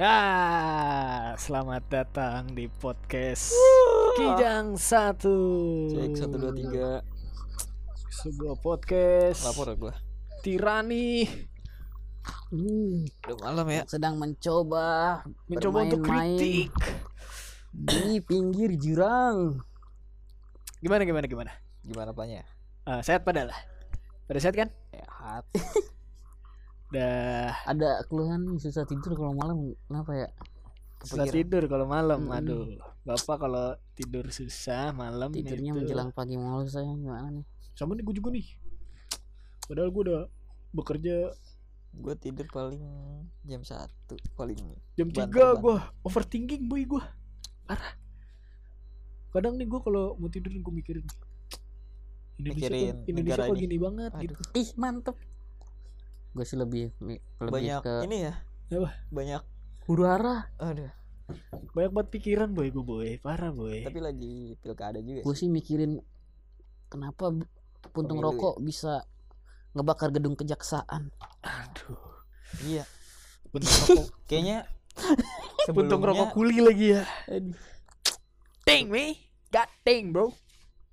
Ah, selamat datang di podcast Kijang Satu. Cek satu dua tiga. Sebuah podcast Lapor gue. tirani Hmm, Udah malam ya. sedang mencoba mencoba untuk kritik. di pinggir jurang. Gimana gimana gimana? Gimana apanya? Ah, sehat pada lah. Pada sehat kan? Sehat. Dah Ada keluhan nih, susah tidur kalau malam. Kenapa ya? susah Kepikiran. tidur kalau malam. Mm-mm. Aduh, bapak kalau tidur susah malam Tidurnya itu. menjelang pagi mulu saya gimana nih? Sama nih gue juga nih. Padahal gue udah bekerja Gue tidur paling jam satu paling. jam Banter 3 banget. gue overthinking boy gue parah kadang nih gue kalau mau tidur gue mikirin Indonesia Mikirin kok, Indonesia negara kok ini. gini banget Aduh. gitu Ih, mantep. Gue sih lebih lebih Banyak ke ini ya. Apa? Banyak. huru hara. Aduh. banyak banget pikiran boy gue boy parah boy Tapi lagi pilkada juga. Gue sih mikirin kenapa puntung Pemilu ya? rokok bisa ngebakar gedung kejaksaan. aduh Iya. puntung rokok Kayaknya. puntung sebelumnya- rokok kuli lagi ya Aduh. ding me god dang bro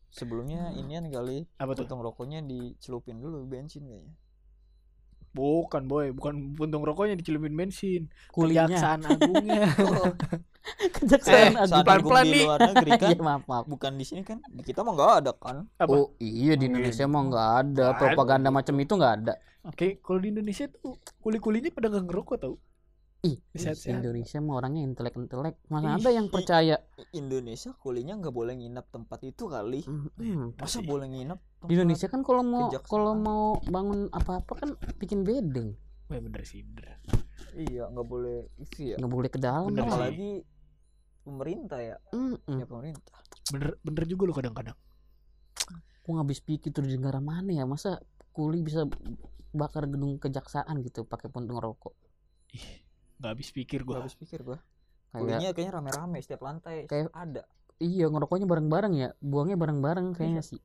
Sebelumnya inian kali. apa tuh Puntung rokoknya dicelupin dulu bensin kayaknya. Bukan boy bukan puntung rokoknya dicelupin bensin Kulinya. kejaksaan agungnya kejaksaan Eh, agung. Pelan-pelan di luar negeri kan. Iya, maaf, maaf. Bukan di sini kan. Di kita mah nggak ada kan. apa Oh iya di Indonesia mah nggak ada propaganda macam itu nggak ada. Oke, kalau di Indonesia tuh kuli-kulinya pada nggak ngerokok tau Ih. Indonesia mah orangnya intelek intelek. Mana Ih, ada yang percaya? Indonesia kulinya nggak boleh nginap tempat itu kali. Mm-mm. Masa Pasti. boleh nginap? Di Indonesia kan kalau mau kalau mau bangun apa-apa kan bikin bedeng, Wah bener sih bener Iya, nggak boleh itu ya. nggak boleh ke dalam Bener. Apalagi pemerintah ya, Mm-mm. ya pemerintah. bener bener juga lo kadang-kadang nggak habis pikir tuh di negara mana ya masa kuli bisa bakar gedung kejaksaan gitu pakai puntung rokok. ih nggak habis pikir Gua gua habis pikir gua. Kayak Kulinya kayaknya rame-rame setiap lantai Kayak- ada. iya ngerokoknya bareng-bareng ya, buangnya bareng-bareng kayaknya Iya. sih.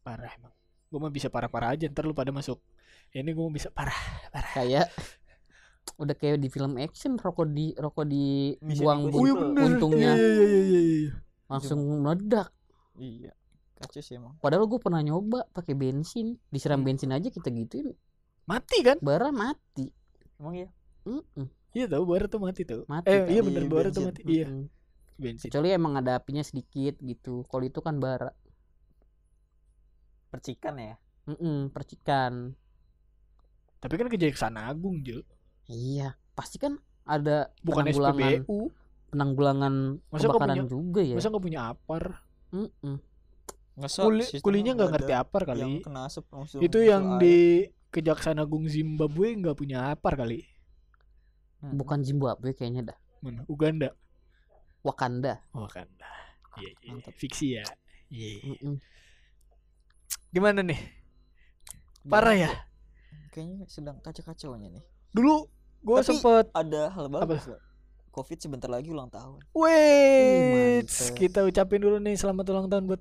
parah emang gua mah bisa parah-parah aja ntar lu pada masuk ini gua mau bisa parah parah Kayak udah kayak di film action rokok di rokok di Mission buang Impossible. Wih, bunt- untungnya iya iya iya iya iya langsung meledak. Iya. Kacau sih emang. Padahal gue pernah nyoba pakai bensin, disiram Hmm. bensin aja kita gituin, mati kan bara mati. Emang iya. Mm-mm, iya tahu bara tuh mati tuh mati. eh kan. iya bener bara tuh bensin. mati iya bensin Kecuali emang ada apinya sedikit gitu. Kalau itu kan bara. Percikan ya. Mm-mm, percikan. tapi kan kejaksaan agung Jo Iya, pasti kan ada bukan penanggulangan SPBU penanggulangan Masa kebakaran punya- juga ya. masa nggak punya apar Mm-mm. Ngesot, Kuli, kulinya nggak ngerti apar Yang kali kena asap langsung. itu yang air. di kejaksaan agung Zimbabwe nggak punya apar kali Hmm. Bukan Zimbabwe kayaknya dah. mana Uganda Wakanda. kan iya iya Mantap. fiksi ya iya iya. Mm-mm. gimana nih parah ya Kayaknya sedang kacau-kacaunya nih. dulu gue sempet Ada hal bagus. Pak. Covid sebentar lagi ulang tahun. Wait, mantep. kita ucapin dulu nih selamat ulang tahun buat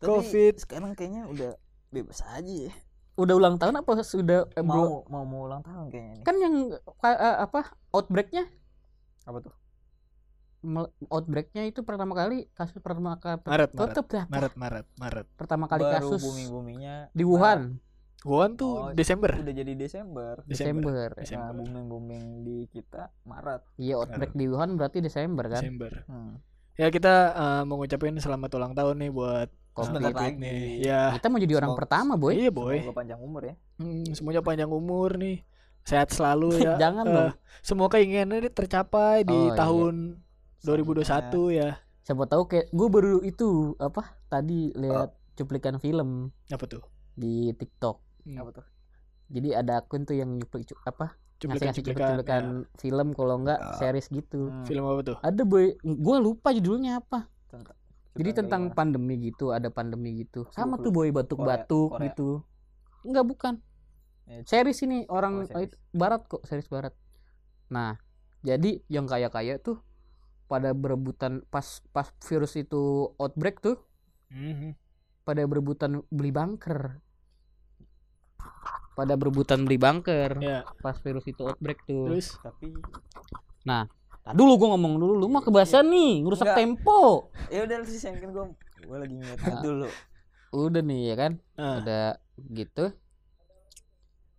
Tapi Covid. sekarang kayaknya udah bebas aja ya. Udah ulang tahun apa sudah eh, belum? Mau mau mau ulang tahun kayaknya nih. Kan yang eh, apa outbreaknya Apa tuh? outbreaknya itu pertama kali kasus pertama kali Maret, Maret. dah Maret, Maret, Maret. pertama kali Baru kasus booming-boomingnya di Wuhan Wuhan tuh Oh, Desember. udah jadi Desember. Desember. Nah, Desember. booming-booming di kita Maret. Iya outbreak di Wuhan berarti Desember kan. Desember. Hmm. Ya kita mau ngucapin selamat ulang tahun nih buat Covid. Sebentar Covid lagi. nih. Ya, Kita mau jadi orang Semoga- pertama boy. iya boy. Semoga panjang umur ya. Hmm, semuanya panjang umur nih. Sehat selalu ya. Jangan Eh, dong. Semua keinginannya tercapai di Oh, iya. tahun 2021 ya. Siapa tahu kayak gue baru itu apa tadi lihat cuplikan film Apa tuh? di TikTok. Hmm, Apa tuh? Jadi ada akun tuh yang nyuplik cu- apa ngasih ngasih Cuplikan-cuplikan. cuplikan ya. film kalau enggak Ah. series gitu. Hmm. Film apa tuh? Ada boy, gue lupa judulnya apa. Jadi tentang gimana? pandemi gitu, ada pandemi gitu. Sama tuh boy batuk-batuk gitu. Enggak bukan. Ya, Series ini orang Oh, series. eh, barat kok, series barat. Nah, jadi yang kaya-kaya tuh pada berebutan pas pas virus itu outbreak tuh Mhm. pada berebutan beli bunker. Pada berebutan beli bunker Ya, pas virus itu outbreak tuh. terus tapi Nah, dulu gua ngomong dulu, lu mah kebasan nih, ngerusak Enggak. tempo. Ya udah lu sih kan gue gue lagi inget Ah. dulu. Udah nih ya kan, Ah, udah gitu.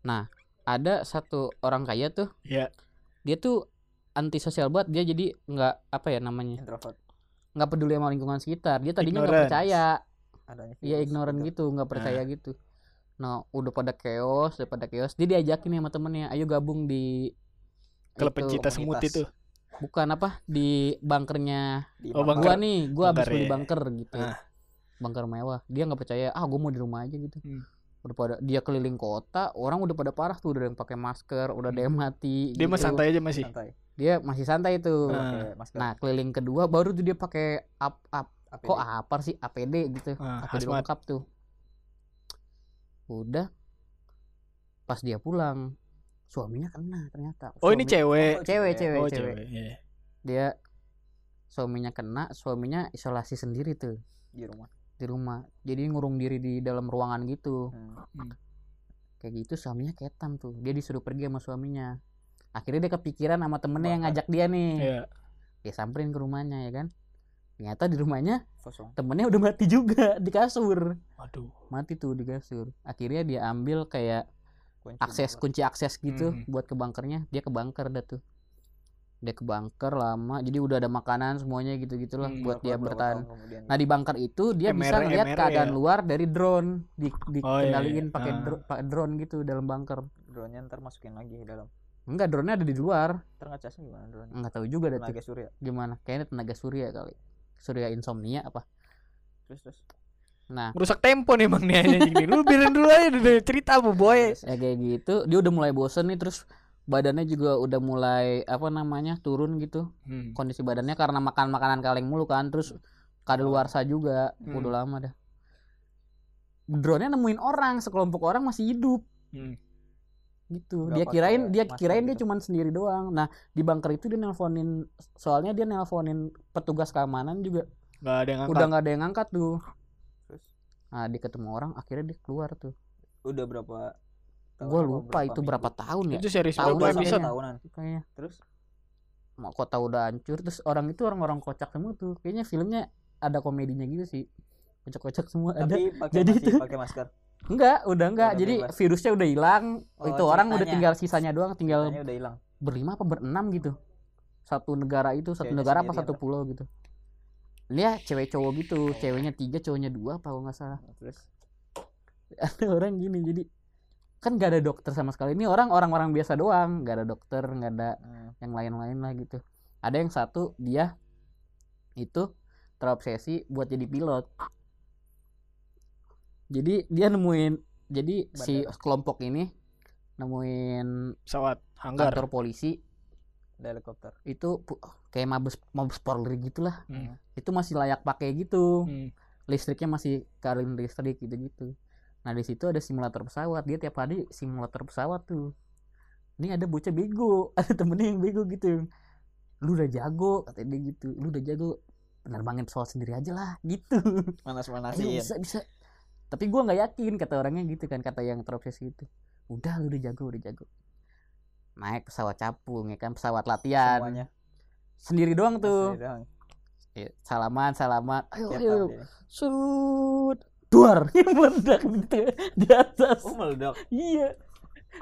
Nah, ada satu orang kaya tuh, ya. dia tuh antisosial banget, dia jadi nggak apa ya namanya, Introvert nggak peduli sama lingkungan sekitar. Dia tadinya nggak percaya, adanya. Iya ignoran gitu. gitu, nggak percaya gitu. Nah, udah pada chaos, udah pada chaos. Dia diajakin nih sama temennya, ayo gabung di Klub pencinta semut itu. Bukan apa di bunkernya Di Oh, Bangka. gua Bunker. nih, gua habis Bunker, beli bunker gitu. Ah. Bunker mewah. Dia nggak percaya, ah gua mau di rumah aja gitu. Hmm. Udah pada dia keliling kota, orang udah pada parah tuh, udah yang pakai masker, udah ada yang mati. Dia mah gitu. santai aja masih. santai. Dia masih santai tuh. Ah. Pakai masker. Nah, keliling kedua baru tuh dia pakai up up APD. kok apa sih APD gitu Ah, APD lengkap tuh udah pas dia pulang suaminya kena ternyata Oh, ini Suami- cewek. cewek cewek Oh, cewek cewek. iya. dia suaminya kena suaminya isolasi sendiri tuh di rumah. di rumah jadi ngurung diri di dalam ruangan gitu Hmm. kayak gitu suaminya ketam tuh dia disuruh pergi sama suaminya akhirnya dia kepikiran sama temennya yang Bakar. ngajak dia nih Iya. dia samperin ke rumahnya ya kan ternyata di rumahnya Kosong. temennya udah mati juga di kasur Waduh. mati tuh di kasur akhirnya dia ambil kayak Kunci akses bunker. kunci akses gitu Mhm. buat ke bunkernya dia ke bunker dah tuh dia ke bunker lama jadi udah ada makanan semuanya gitu gitulah Hmm, buat dia bertahan kemudian nah di bunker itu dia bisa MR, ngeliat MR keadaan ya? luar dari drone di Oh, iya, dikendaliin iya. pakai Ah. dro- pakai drone gitu dalam bunker drone-nya ntar masukin lagi ke dalam. enggak drone-nya ada di luar Ntar ngecasnya gimana drone? nggak tahu juga Tenaga surya. gimana kayaknya tenaga surya kali surya insomnia apa Terus terus. Nah Merusak tempo nih Bang nih anjing nih. Lu biarin dulu aja udah cerita bu boy. ya kayak gitu dia udah mulai bosen nih terus badannya juga udah mulai apa namanya turun gitu Hmm. kondisi badannya karena makan makanan kaleng mulu kan terus kadaluarsa juga Hmm. udah lama dah drone-nya nemuin orang sekelompok orang masih hidup Hmm. gitu Nggak dia pakai kirain dia kirain dia gitu. cuman sendiri doang nah di bunker itu dia nelponin soalnya dia nelponin petugas keamanan juga Gak ada yang udah angkat. nggak ada yang ngangkat tuh nah dia ketemu orang akhirnya dia keluar tuh udah berapa tahun gue lupa itu berapa minggu? tahun ya Itu series Tahu berapa episode? kayaknya. tahunan. kayaknya Terus mau kota udah hancur terus orang itu orang-orang kocak semua tuh kayaknya filmnya ada komedinya gitu sih kocak-kocak semua ada tapi pakai Jadi masih itu- pakai masker. enggak udah enggak Udah jadi bebas. virusnya udah hilang Oh, itu orang udah tinggal sisanya doang tinggal udah hilang. berlima apa berenam gitu satu negara itu satu Kayaknya negara apa satu pulau gitu dia cewek cowok gitu Oh. ceweknya tiga cowoknya dua apa kalau nggak salah. Terus? Ada orang gini jadi kan gak ada dokter sama sekali. Ini orang orang-orang biasa doang nggak ada dokter nggak ada hmm, yang lain-lain lah gitu. Ada yang satu dia itu terobsesi buat jadi pilot. Jadi dia nemuin jadi si kelompok ini nemuin Pesawat hanggar. kantor polisi. Ada helikopter. itu kayak mabes mabes Polri gitulah. Hmm. itu masih layak pakai gitu. Hmm. listriknya masih karin listrik gitu-gitu. Nah di situ ada simulator pesawat. Dia tiap hari simulator pesawat tuh. Ini ada bocah bego ada temennya yang bego gitu. Lu udah jago katanya dia gitu. Lu udah jago penerbangin pesawat sendiri aja lah gitu. Ayo Manas-manasin. bisa bisa. Tapi gua nggak yakin kata orangnya gitu kan kata yang terobsesi itu udah lu udah jago udah jago. Naik pesawat capung ya kan? Pesawat latihan. Semuanya. Sendiri doang tuh Sendiri doang. Iya, salaman salaman ayo Tiap ayo. Surut. Duar. Meledak gitu di atas. Oh meledak. Iya.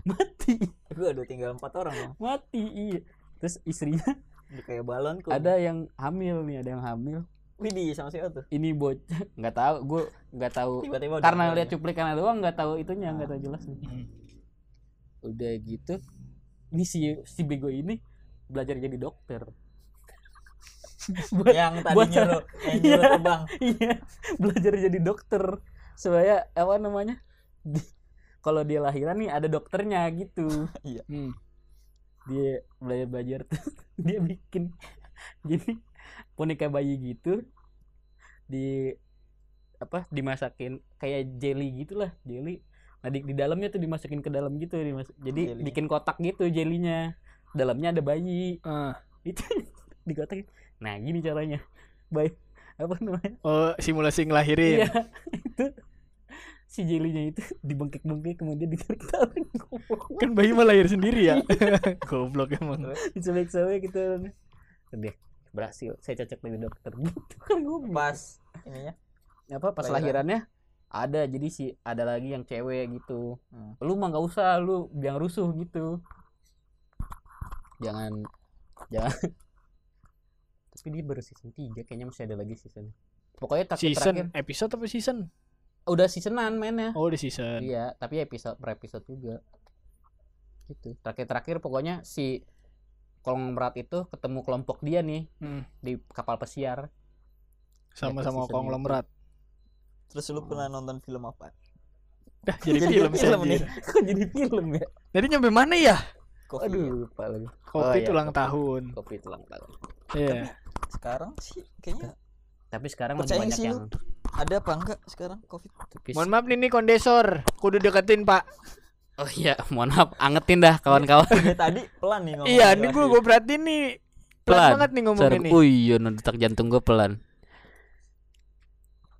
Mati. Gue udah tinggal empat orang dong. Mati. Iya. Terus istrinya Udah kayak balon kok. ada yang hamil nih, ada yang hamil. Widih sama siapa tuh? Ini bocah nggak tahu, gue nggak tahu Tiba-tiba karena lihat ya. cuplikannya doang nggak tahu itunya, nggak tahu jelas. Hmm. Udah gitu. Ini si si bego ini belajar jadi dokter. buat yang tadi buat- nyuruh yang Iya. terbang. iya. Belajar jadi dokter. Supaya apa namanya? Di- kalau dia lahiran nih ada dokternya gitu. Hmm. dia belajar belajar tuh. Dia bikin. Jadi boneka bayi gitu di apa dimasakin kayak jelly gitulah jelly. Nah di, di dalamnya tuh dimasukin ke dalam gitu dimas- jadi Jelly. bikin kotak gitu jelinya. Dalamnya ada bayi. Ah. itu dikotakin nah gini caranya bayi apa namanya Oh simulasi ngelahirin. Iya, itu si jelinya itu dibengkek-bengkek kemudian ditarik-tarik Kan bayi mah lahir sendiri ya. Goblok emang. disobek-sobek gitu Deh, berhasil. Saya cocok jadi dokter. Gitu kan gue Pas ininya. apa pas Lahiran. lahirannya ada jadi si ada lagi yang cewek gitu Hmm. lu mah nggak usah lu jangan rusuh gitu jangan jangan tapi dia baru season 3 kayaknya masih ada lagi season pokoknya tak Season terakhir episode apa season? udah seasonan mainnya Oh, di season. iya tapi episode per episode juga gitu terakhir terakhir pokoknya si konglomerat itu ketemu kelompok dia nih Hmm. di kapal pesiar Sama-sama konglomerat. Terus lu pernah nonton film apa? Dah, jadi, Jadi film, film nih. kok jadi film ya Jadi nyampe mana ya? Kopi. aduh lupa lagi Kopi iya, ulang kopi. tahun. kopi tulang tahun Iya. Sekarang sih kayaknya tapi sekarang masih Percaya banyak sih lu. yang ada apa enggak sekarang Covid? tipis Mohon maaf nih, ini kondensor. Kudu deketin, Pak. oh iya mohon maaf angetin dah kawan-kawan Dari tadi pelan nih ngomong. Iya, ini gue gue perhatiin nih. Pelan, Pelan. banget nih ngomongnya Sorry. nih. oh iya detak jantung gue pelan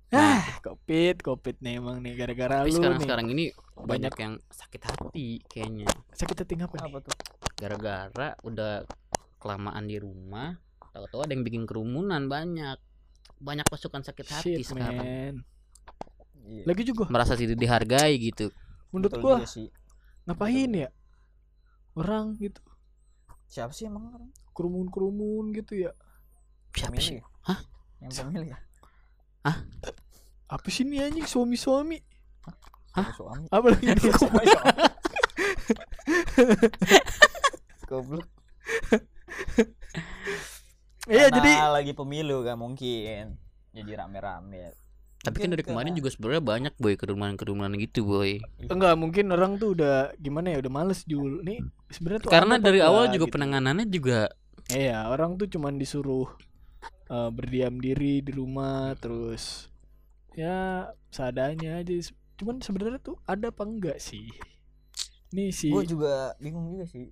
Ah, covid, covid nih emang nih gara-gara lu sekarang nih. sekarang ini banyak yang sakit hati kayaknya Sakit hati apa nih? Apa tuh? gara-gara udah kelamaan di rumah tahu-tahu ada yang bikin kerumunan banyak banyak pasukan sakit hati Shit, sekarang man. Iya. Lagi juga merasa tidak dihargai gitu menurut Betul gua sih. ngapain ya? Orang gitu Siapa sih emang orang? kerumun-kerumun gitu ya. siapa sih Pemilih ya? Hah? Yang pemilih ya? Apa sih nih anjing suami-suami? Sama Suami. Apa lagi nih? Goblok. Iya, Karena jadi lagi pemilu kan mungkin. Jadi rame-rame. tapi kan dari kemarin juga sebenarnya banyak boy kerumunan-kerumunan gitu boy enggak mungkin orang tuh udah gimana ya udah males jul nih sebenarnya tuh karena dari awal juga gitu. penanganannya juga Iya, orang tuh cuman disuruh eh, berdiam diri di rumah terus ya seadanya aja. Cuman sebenarnya tuh ada apa enggak sih? Nih sih. Gue juga bingung juga sih.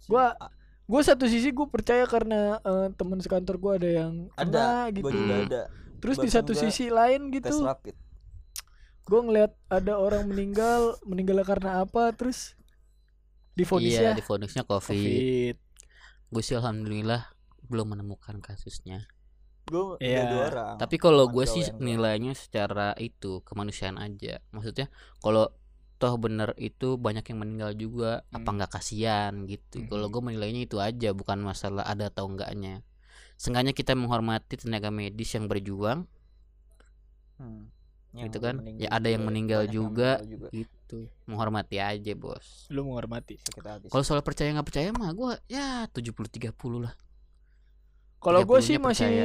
Si- Gua- a- Gue satu sisi gue percaya karena eh, teman sekantor gue ada yang ada kena gitu. Juga Hmm. ada Terus di bahkan satu gua sisi lain gitu, rapid. gue ngeliat ada orang meninggal, meninggal karena apa? Terus iya difonisnya difonisnya covid, COVID. gue sih alhamdulillah belum menemukan kasusnya Gue Iya. dua orang. tapi kalau gue sih nilainya secara itu kemanusiaan aja maksudnya kalau toh bener itu banyak yang meninggal juga apa Hmm. nggak kasihan gitu kalau gue menilainya itu aja bukan masalah ada atau enggaknya Seenggaknya kita menghormati tenaga medis yang berjuang Hmm. Gitu Yang kan? meninggal Ya, ada yang juga, meninggal banyak yang juga. meninggal juga. gitu menghormati aja bos Lu menghormati. Kalau soal percaya nggak percaya mah gue ya 70 30 lah Kalau gue 30-nya sih masih percaya.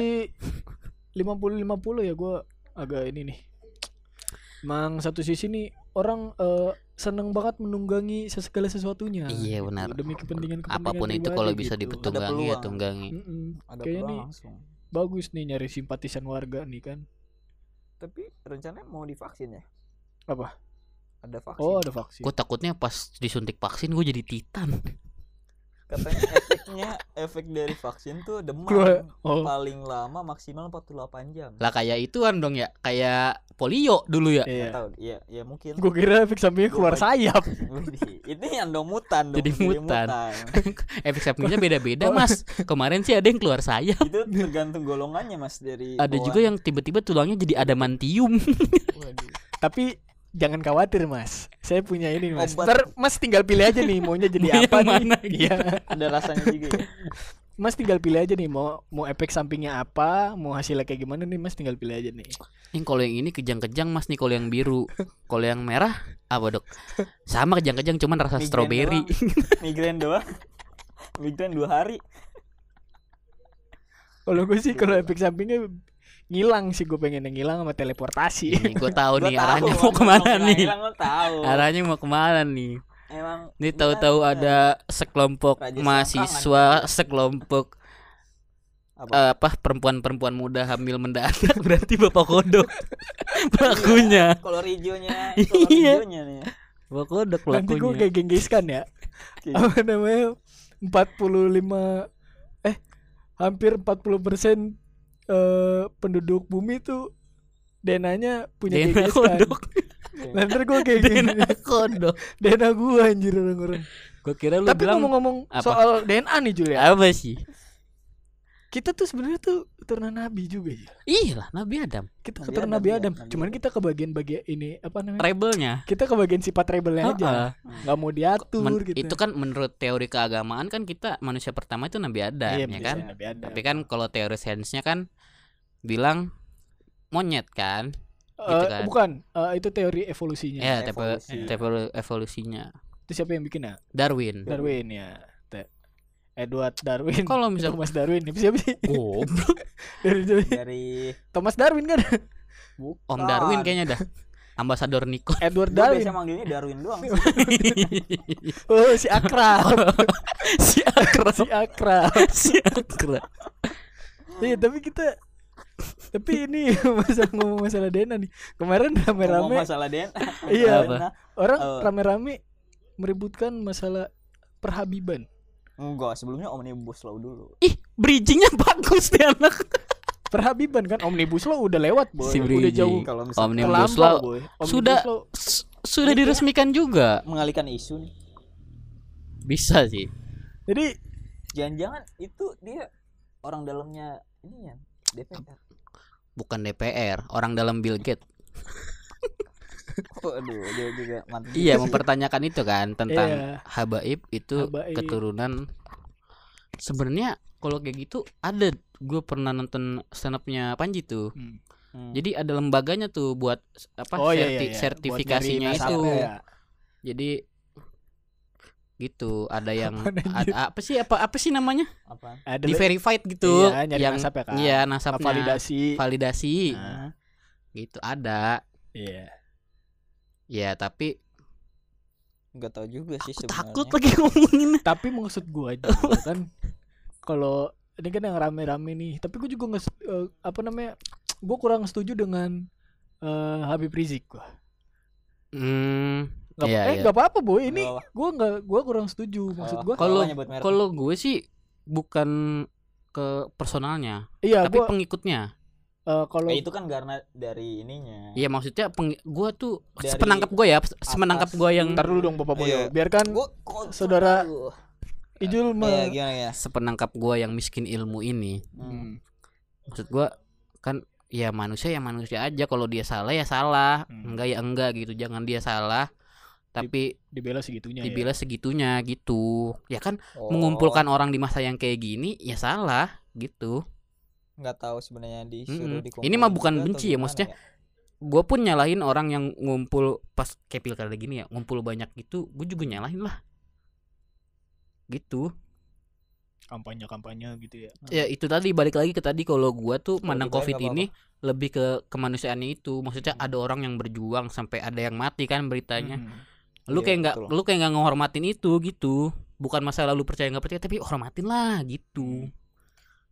50-50 ya gue agak ini nih. Emang satu sisi nih orang eh, seneng banget menunggangi segala sesuatunya. Iya, gitu, benar. Demi kepentingan kepentingan apa pun itu kalau bisa gitu. dipetunggangi ya tunggangi Mm-mm. ada Kayaknya nih langsung. bagus nih nyari simpatisan warga nih kan. Tapi rencananya mau divaksin ya? Apa? Ada vaksin. Oh ada vaksin. gue takutnya pas disuntik vaksin gue jadi titan Katanya efeknya efek dari vaksin tuh demam. Keluar. Oh. Paling lama maksimal 48 jam. lah kayak ituan dong ya kayak polio dulu ya Iya. tahu. Iya, ya mungkin. Gue kira efek sampingnya Gua keluar baca- sayap. Itu yang dong mutan dong. Jadi mutan. mutan. efek sampingnya beda-beda mas kemarin sih ada yang keluar sayap itu tergantung golongannya mas dari ada bawaan. juga yang tiba-tiba tulangnya jadi adamantium Waduh. Tapi jangan khawatir mas. Saya punya ini mas. Obat. Ntar mas tinggal pilih aja nih maunya jadi apa yang nih. mana gitu. Iya. ada rasanya juga ya. Mas tinggal pilih aja nih mau mau efek sampingnya apa, mau hasilnya kayak gimana nih Mas tinggal pilih aja nih. Ini kalau yang ini kejang-kejang mas nih kalau yang biru Kalau yang merah apa dok? Sama kejang-kejang cuman rasa Migrain stroberi migrain doang migrain dua hari Kalau gue sih kalau efek sampingnya ngilang sih gue pengen yang ngilang sama teleportasi. Nih gue tahu Gua nih tahu, arahnya Mas, mau ke mana nih hilang lo tahu Arahnya mau ke mana nih emang Ini gua tahu-tahu ada sekelompok Raja mahasiswa Sekelompok apa? eh, apa perempuan-perempuan muda hamil mendadak berarti bapak kodok pelakunya kolor hijaunya Iya. kolor hijaunya nih bapak kodok Nanti gue pelakunya kayak genggiskan ya. Oke. Apa namanya? 45 eh hampir 40 persen eh, penduduk bumi tuh DNA-nya punya Dena Genghis Khan. kodok Nah, ntar gue kayak gini. Dena kodok DNA gue anjir orang-orang. gue kira lu Tapi bilang ngomong-ngomong apa? soal DNA nih Julia. apa sih kita tuh sebenarnya tuh keturunan nabi juga ya. Iya lah Nabi Adam. Kita Nabi keturunan Adam, Nabi iya, Adam. Nabi Cuman Adam. kita ke bagian-bagian ini apa namanya? Rebelnya. Kita ke bagian sifat rebelnya aja. Heeh. Nggak mau diatur Men- gitu. Itu kan menurut teori keagamaan kan kita manusia pertama itu Nabi Adam Iya, ya kan. Nabi Adam. Tapi kan kalau teori sainsnya kan bilang monyet kan. Eh, gitu kan. bukan, eh, itu teori evolusinya. Ya, teori Evolusi. teori evolusinya. Itu siapa yang bikin ya? Darwin. Darwin ya. Te- Edward Darwin. Kalau misal Thomas Darwin. Siapa sih? goblok Dari, dari- dari Thomas Darwin kan? bukan. Om Darwin kayaknya dah. Ambasador Nico. Edward Darwin. biasa manggilnya Darwin doang sih. Oh, si akrab. si akrab. si akrab. si akrab. Iya, tapi kita tapi ini masalah ngomong masalah Dena nih. Kemarin rame-rame masalah Den. Iya. Apa? orang Oh. rame-rame meributkan masalah perhabiban. Enggak, sebelumnya Omnibus Law dulu. Ih, bridgingnya bagus nih anak. Perhabiban kan omnibus law udah lewat, boy. Si udah jauh Kalau misalnya Omnibus Law boy. Omnibus sudah- law- S- sudah diresmikan juga. mengalihkan isu nih. Bisa sih. Jadi Jangan-jangan itu dia orang dalamnya ini ya DPR. Bukan DPR, orang dalam Bill Gates. Waduh, dia juga mantap. Iya, mempertanyakan itu kan tentang Iya. habaib itu Habaib. keturunan. Sebenarnya kalau kayak gitu ada gue pernah nonton stand up-nya Panji tuh. Hmm. Hmm. Jadi ada lembaganya tuh buat apa oh iya, iya, serti- iya. sertifikasinya Buat nyari itu. ya. Jadi gitu ada yang ada, apa sih apa apa sih namanya apa? Ada di verified gitu Iya, nyari yang nasab ya kan? iya nasabnya validasi. validasi Nah, gitu ada Iya. ya tapi Enggak tahu juga sih aku sebenarnya. takut lagi ngomongin Tapi maksud gua juga kan kalau ini kan yang rame-rame nih, tapi gua juga nggak eh, apa namanya? Gua kurang setuju dengan eh, Habib Rizik gua. hmm, Gak, Iya, eh iya. nggak apa-apa boy ini gua nggak gua kurang setuju maksud Oh. gua Kalau- kalau gue sih bukan ke personalnya iya tapi gua pengikutnya eh, kalau Eh, itu kan karena dari ininya. Iya maksudnya peng gue tuh Dari sepenangkap gue ya semenangkap gue yang ntar dulu dong Bapak Boyo Iya. biarkan Gua kok saudara? Ijul Iya, mah gimana ya? sepenangkap gue yang miskin ilmu ini Hmm. maksud gue kan ya manusia ya manusia aja kalau dia salah ya salah Hmm. enggak ya enggak gitu jangan dia salah tapi dibela segitunya ya. dibela segitunya gitu ya kan Oh, mengumpulkan orang di masa yang kayak gini ya salah gitu nggak tahu sebenarnya disuruh Mm-mm. dikumpulin Ini mah bukan benci ya, maksudnya gue pun nyalahin orang yang ngumpul pas kayak pilkada gini ya ngumpul banyak gitu gue juga nyalahin lah gitu kampanye-kampanye gitu ya. ya itu tadi balik lagi ke tadi kalau gua tuh mandang dibayar covid nggak apa-apa. ini lebih ke kemanusiaannya itu maksudnya ada orang yang berjuang sampai ada yang mati kan beritanya Hmm. Lu Iya, kayak nggak lu kayak nggak ngehormatin itu gitu. Bukan masalah lu percaya nggak percaya tapi hormatin lah gitu.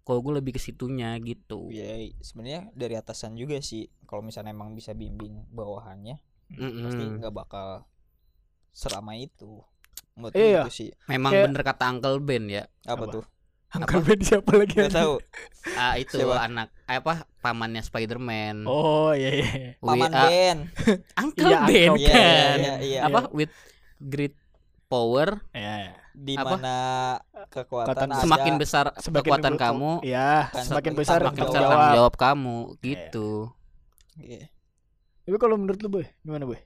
Kalau gue lebih ke situnya gitu. Ya sebenarnya dari atasan juga sih kalau misalnya emang bisa bimbing bawahannya Mm-mm. pasti nggak bakal seramai itu. Menurut Iya. gue itu sih. Memang Kayak- bener kata Uncle Ben ya. Apa, Apa? tuh Uncle Ben siapa lagi? nggak tahu ah itu Siapa? anak apa pamannya Spider-Man Oh iya iya. Paman are- Ben Uncle Iya, Ben iya kan iya iya iya apa with great power Ya, di apa? mana kekuatan Kekuatan ada semakin besar semakin kekuatan ber- kamu ya Kan semakin besar semakin tanggung besar jawab. tanggung jawab kamu gitu Iya. Tapi kalau menurut lu boy, gimana boy?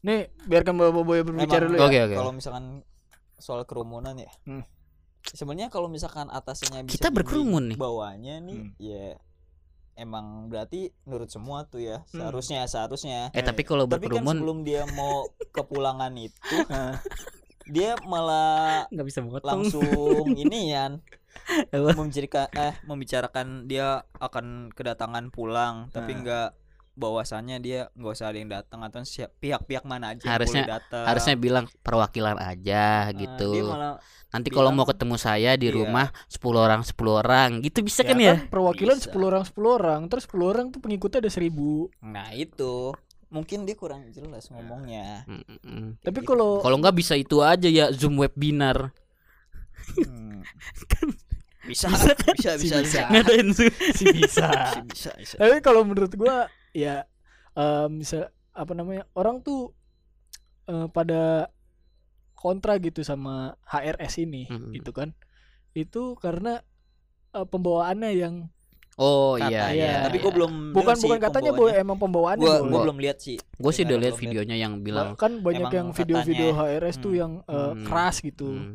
Nih biarkan bapak boy berbicara Emang dulu ya. Oke, oke. kalau misalkan soal kerumunan ya Hmm. Sebenarnya kalau misalkan atasnya bisa Kita berkerumun nih. bawahnya nih Hmm. ya emang berarti nurut semua tuh ya Hmm. seharusnya seharusnya eh tapi kalau tapi kan berkerumun sebelum dia mau kepulangan itu Nah, dia malah nggak bisa motong langsung ini Yan Apa? membicarakan eh membicarakan dia akan kedatangan pulang tapi Nah. enggak bahwasannya dia nggak usah ada yang datang atau siap pihak-pihak mana aja yang Harusnya- boleh datang harusnya bilang perwakilan aja Nah, gitu nanti kalau mau ketemu saya di Iya. rumah 10 orang 10 orang gitu bisa ya kan ya perwakilan Bisa. 10 orang 10 orang, terus 10 orang tuh pengikutnya ada 1000. nah itu mungkin dia kurang jelas ngomongnya Mm-mm. Tapi gitu. kalau kalau nggak bisa itu aja ya zoom webinar Hmm. bisa Bisa kan? bisa Si bisa bisa. ngadain sih bisa. bisa bisa, bisa. Tapi kalau menurut gua ya em, misal apa namanya? Orang tuh eh, pada kontra gitu sama HRS ini Mm-mm. gitu kan. Itu karena eh, pembawaannya yang Oh Kata- iya iya. iya. tapi gue belum bukan bukan katanya emang pembawaannya gua, boy. gua belum lihat sih Gue sih udah lihat videonya yang bilang kan banyak emang yang video-video katanya, HRS tuh hmm, yang eh, hmm, keras gitu hmm,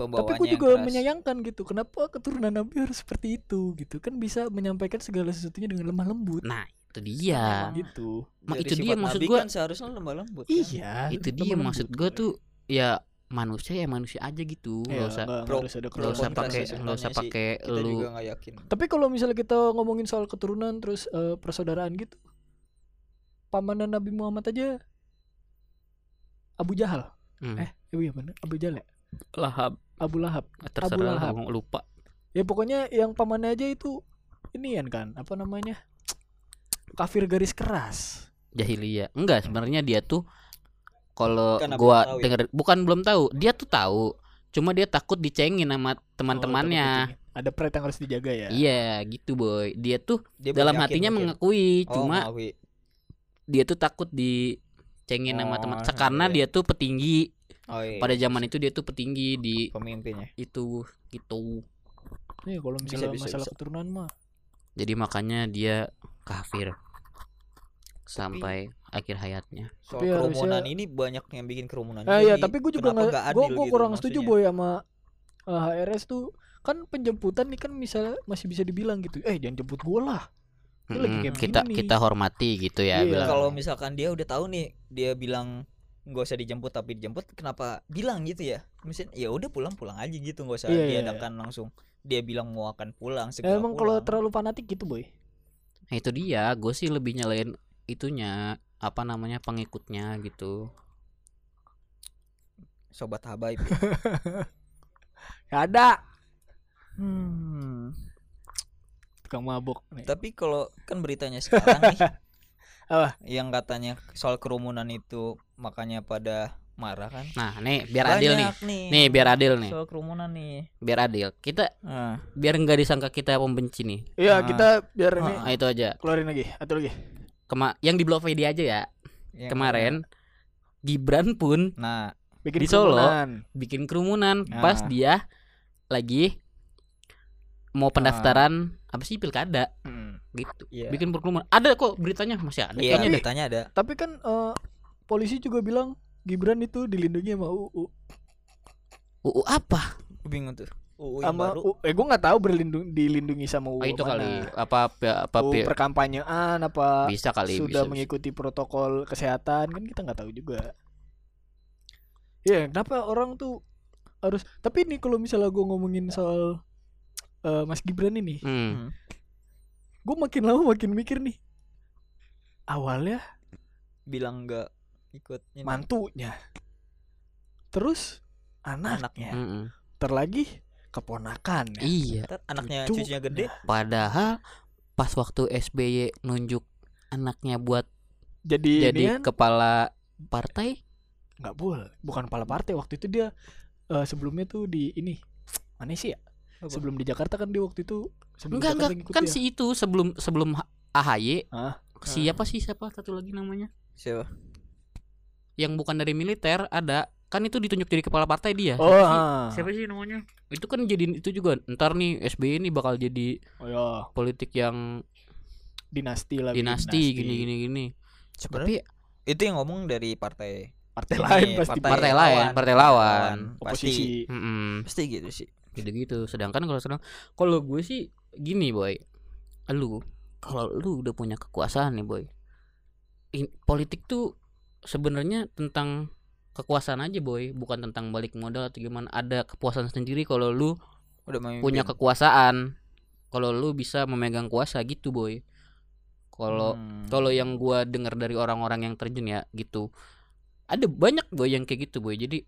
tapi gue yang juga keras. menyayangkan gitu kenapa keturunan Nabi harus seperti itu gitu kan bisa menyampaikan segala sesuatunya dengan lemah lembut Nah, itu dia. Gitu Mak, Dari itu dia maksud gua. kan seharusnya lemah lembut kan? iya Itu dia lembut, maksud gue tuh ya manusia ya manusia aja gitu. Iya, Nggak usah nggak- usah pakai nggak usah pakai lu juga nggak yakin Tapi kalau misalnya kita ngomongin soal keturunan terus eh, persaudaraan gitu, pamannya Nabi Muhammad aja Abu Jahal. Hmm. Eh, iya bener Abu Jahal ya? lahap Abu Lahab. terserah Lahab. ngomong lupa. Ya pokoknya yang pamannya aja itu ini kan apa namanya? Kafir garis keras. Jahiliyah. Enggak, sebenarnya dia tuh kalau gua ya? denger bukan belum tahu, dia tuh tahu. Cuma dia takut dicengin sama Oh, teman-temannya. takut Ada pret yang harus dijaga ya. Iya, gitu boy. Dia tuh Dia dalam hatinya mungkin. mengakui, Oh, cuma mengakui. dia tuh takut dicengin sama Oh, teman iya, karena iya. dia tuh petinggi. oh, iya. Pada zaman itu dia tuh petinggi di pemimpinnya itu gitu. Iya, kalau Bisa, misalnya bisa, masalah bisa. keturunan mah. Jadi makanya dia kafir sampai akhir hayatnya. soal Tapi harusnya- kerumunan ini banyak yang bikin kerumunan Eh iya, tapi gue juga nggak, gue adil gue gitu kurang setuju boy sama eh, HRS tuh kan penjemputan nih kan misalnya masih bisa dibilang gitu, eh jangan jemput gue lah. Lagi kayak kita nih. kita hormati gitu ya Iya. bilang. kalau misalkan dia udah tahu nih dia bilang nggak usah dijemput tapi dijemput kenapa bilang gitu ya misalnya ya udah pulang pulang aja gitu nggak usah Iya, iya, diadakan langsung dia bilang mau akan pulang segera emang kalau terlalu fanatik gitu boy. Nah, itu dia, gue sih lebih nyalain itunya apa namanya pengikutnya gitu. sobat habaib Gak ada. hmm. Tukang mabok nih. tapi kalau kan beritanya sekarang nih Apa? yang katanya soal kerumunan itu makanya pada marah kan Nah, nih biar adil nih. Banyak nih Nih biar adil nih. soal kerumunan nih Biar adil. Kita Ah, biar nggak disangka kita pembenci nih. Iya Ah. kita biar ini Nah, itu aja. keluarin lagi atau lagi. Kema yang di Blovedia aja ya. yang Kemarin Gibran pun nah Bikin Di Solo. kerumunan. bikin kerumunan Ah. pas dia lagi mau pendaftaran apa sih pilkada Hmm. gitu. iya Bikin kerumunan. Ada kok beritanya masih ada iya kayaknya beritanya ada Tapi kan eh, polisi juga bilang Gibran itu dilindungi sama UU. UU apa? Bingung tuh UU yang Sama baru U- eh gue nggak tahu berlindung dilindungi sama UU Oh, itu mana. kali apa apa, apa UU perkampanyean apa bisa kali sudah bisa, bisa. mengikuti protokol kesehatan kan kita nggak tahu juga. Iya, kenapa orang tuh harus tapi nih kalau misalnya gue ngomongin soal eh, Mas Gibran ini, Hmm. gue makin lama makin mikir nih. Awalnya bilang nggak ikut ini. mantunya, terus anaknya, Anaknya. Terlagi keponakan. Iya. Ntar anaknya Cucu. cucunya gede Padahal pas waktu SBY nunjuk anaknya buat Jadi, jadi kan kepala partai, nggak boleh, bukan kepala partai waktu itu dia eh, sebelumnya tuh di ini mana sih ya? Apa? Sebelum di Jakarta kan dia waktu itu sebelum enggak Jakarta enggak kan dia. si itu sebelum sebelum H- AHY Hah? siapa sih siapa satu lagi namanya siapa yang bukan dari militer ada. Kan itu ditunjuk jadi kepala partai dia. Oh, siapa, sih? ah. siapa sih namanya? Itu kan jadi itu juga ntar nih SBY ini bakal jadi oh ya politik yang dinasti lah dinasti gini gini gini. Sebenarnya tapi itu yang ngomong dari partai partai ini, lain pasti. Partai lain, partai lawan. pasti. Oposisi. Mm-mm. pasti gitu sih. Gitu-gitu sedangkan kalau sedang kalau gue sih gini boy. Lu kalau lu udah punya kekuasaan nih boy. In- politik tuh sebenarnya tentang kekuasaan aja boy. Bukan tentang balik modal atau gimana. Ada kepuasan sendiri kalau lu udah memimpin. punya kekuasaan. Kalau lu bisa memegang kuasa gitu boy. Kalau Hmm. kalau yang gua dengar dari orang-orang yang terjun ya gitu. Ada banyak boy yang kayak gitu boy. Jadi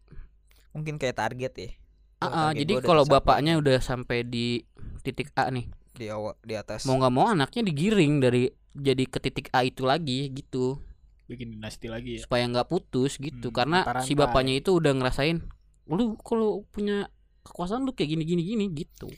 mungkin kayak target ya. Ah, target jadi kalau bapaknya udah sampai di titik A nih. Di awal di atas. Mau nggak mau anaknya digiring dari jadi ke titik A itu lagi gitu bikin dinasti lagi ya supaya nggak putus gitu Hmm, karena si rantai-rantai. bapaknya itu udah ngerasain lu kalau punya kekuasaan lu kayak gini gini gini gitu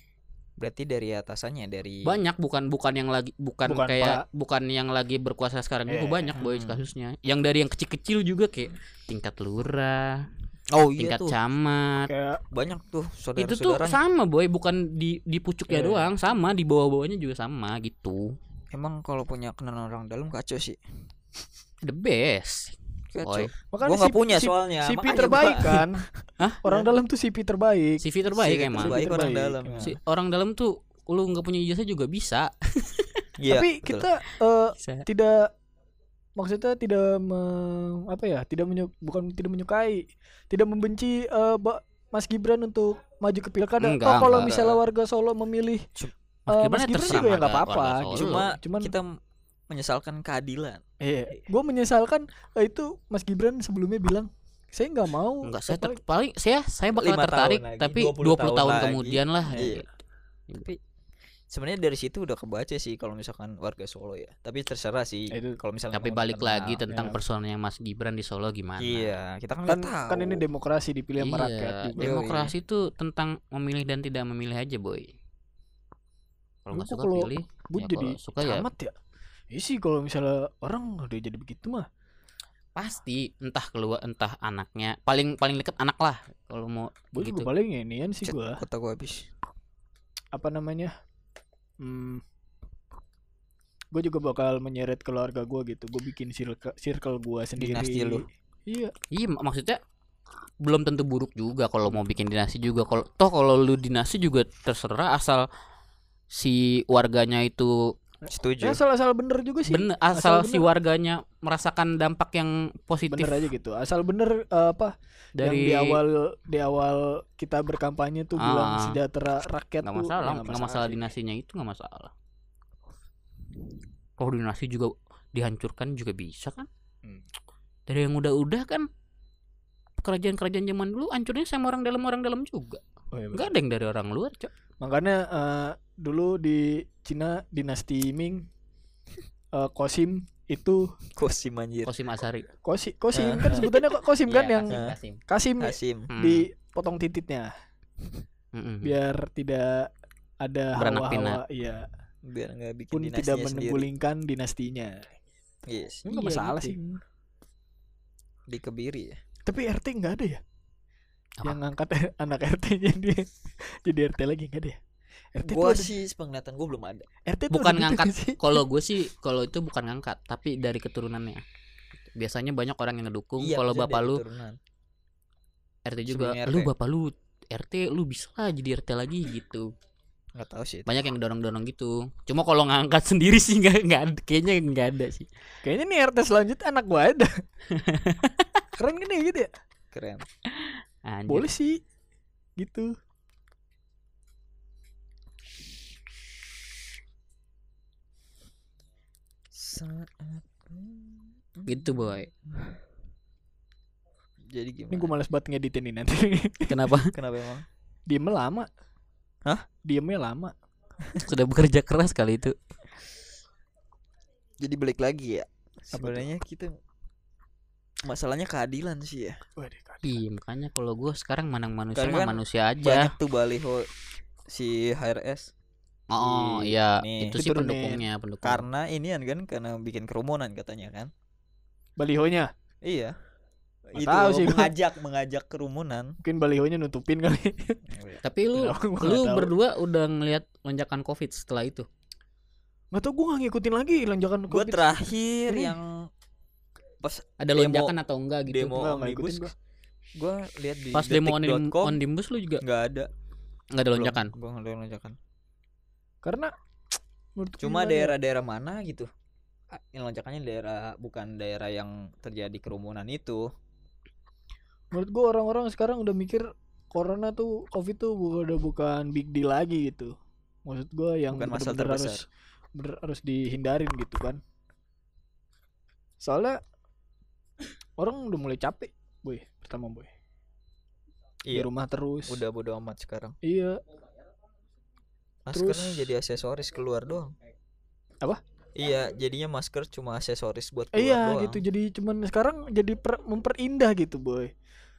berarti dari atasannya dari banyak bukan bukan yang lagi bukan, Bukan kayak bukan yang lagi berkuasa sekarang itu Eh, banyak boy hmm. kasusnya yang dari yang kecil-kecil juga kayak tingkat lurah Oh iya tingkat tuh. camat. kayak Banyak tuh Itu tuh sama boy, bukan di di pucuknya Iya. doang, sama di bawah-bawahnya juga sama gitu. Emang kalau punya kenalan orang dalam kacau sih. The best. Boy. makanya Gua nggak si- punya si- soalnya. CP makanya terbaik gua- kan Hah? orang dalam tuh CP terbaik CV terbaik CV emang. terbaik orang Terbaik. dalam. Nah. Si orang dalam tuh lu nggak punya ijazah juga bisa. Iya, tapi betul. kita eh, Bisa. tidak maksudnya tidak me- apa ya tidak menyu, bukan tidak menyukai tidak membenci eh, Ba- Mas Gibran untuk maju ke pilkada Enggak, oh kalau enggak. misalnya warga Solo memilih Mas eh, Gibran Mas Gibran terserah juga ya nggak apa-apa cuma cuman kita menyesalkan keadilan. Iya gue menyesalkan eh, itu Mas Gibran sebelumnya bilang saya nggak mau Enggak, saya ter- paling saya saya bakal tertarik lagi, tapi 20 20, tahun tahun, lagi. kemudian lah. Iya. gitu. Tapi sebenarnya dari situ udah kebaca sih kalau misalkan warga Solo ya. Tapi terserah sih itu- kalau misalnya Tapi balik kenal. lagi tentang Ya. personnya Mas Gibran di Solo gimana? Iya, kita kan kan tahu. kan ini demokrasi dipilih sama Iya, rakyat juga demokrasi itu tentang memilih dan tidak memilih aja, boy. Kalau nggak suka kalau- pilih, ya jadi kalau suka ya ya Iya sih kalau misalnya orang udah jadi begitu mah. Pasti entah keluar entah anaknya. Paling paling deket anak lah kalau mau gue gitu. juga paling inian sih gue kota gua habis. apa namanya? Hmm, gue juga bakal menyeret keluarga gue gitu. Gue bikin circle circle gue sendiri. Dinasti lu. iya. Iya mak- maksudnya belum tentu buruk juga kalau mau bikin dinasti juga. Kalau toh kalau lu dinasti juga terserah asal si warganya itu Setuju. ya asal-asal bener juga sih bener asal, asal si bener. warganya merasakan dampak yang positif bener aja gitu asal bener eh, apa dari yang di awal di awal kita berkampanye tuh bilang Ah. sejahtera rakyat nggak tuh masalah ya nggak masalah sih. dinastinya itu nggak masalah kalau dinasti juga dihancurkan juga bisa kan Hmm. dari yang udah-udah kan kerajaan-kerajaan zaman dulu hancurnya sama orang dalam orang dalam juga Oh, iya, nggak ada yang dari orang luar cok makanya eh, dulu di Cina dinasti Ming eh, Kosim itu Kosim anjir. Kosim Asari Kosi Kosim kan sebutannya kok Kosim kan Iya, yang Kasim, Kasim. Kasim Kasim. Hmm. dipotong titiknya biar tidak ada hawa-hawa iya Biar nggak bikin pun tidak menggulingkan dinastinya Yes. Ini nggak Iya, masalah gitu. sih Di Kebiri ya. tapi RT nggak ada ya Apa? yang ngangkat anak RT-nya dia jadi RT lagi nggak ada ya RT tuh Gua ada- sih sepenglihatan gua belum ada. RT bukan gitu ngangkat sih? kalau gue sih kalau itu bukan ngangkat tapi dari keturunannya biasanya banyak orang yang ngedukung kalau maksudnya bapak lu keturunan. RT juga Sebelumnya lu RT. bapak lu RT lu bisa lah jadi RT lagi gitu Nggak tahu sih. itu. banyak yang dorong dorong gitu cuma kalau ngangkat sendiri sih nggak nggak ada kayaknya nggak ada sih kayaknya nih RT selanjutnya anak gua ada keren kan ya gitu ya Keren. Anjir. boleh sih gitu Saat gitu boy Jadi ini gimana? gua males banget ngeditin ini nanti kenapa Kenapa emang? diemnya lama Hah? diemnya lama sudah bekerja keras kali itu Jadi balik lagi ya. Sebenarnya kita masalahnya keadilan sih ya. Waduh, kan. iya makanya kalau gue sekarang manang manusia Karena mah kan manusia aja Banyak tuh baliho si HRS oh si- iya nih. itu sih Diturunin. pendukungnya pendukung karena ini kan karena bikin kerumunan katanya kan. balihonya Iya. Nggak Itu tahu sih mengajak mengajak kerumunan. mungkin balihonya nutupin kali tapi lu Kenapa gua lu tahu. berdua udah ngelihat lonjakan covid setelah itu nggak tau gue nggak ngikutin lagi lonjakan Gue covid terakhir Ini. yang ada Demo- lonjakan atau enggak gitu? demo Nggak, nggak omnibus ikutin gua. gue lihat di pas demo lu juga? nggak ada. Nggak ada lonjakan? Gue nggak ada lonjakan. Karena cuma ya? daerah-daerah mana gitu? Ah, yang lonjakannya daerah bukan daerah yang terjadi kerumunan itu. Menurut gua orang-orang sekarang udah mikir corona tuh covid tuh udah bukan big deal lagi gitu. Maksud gua yang Bukan masalah terbesar. harus bener- harus dihindarin gitu kan. Soalnya orang udah mulai capek boy pertama boy. Di iya. rumah terus. Udah bodo amat sekarang. Iya. Maskernya Terus- jadi aksesoris keluar doang. Apa? iya jadinya masker cuma aksesoris buat keluar iya doang. gitu. Jadi cuman sekarang jadi per- memperindah gitu boy.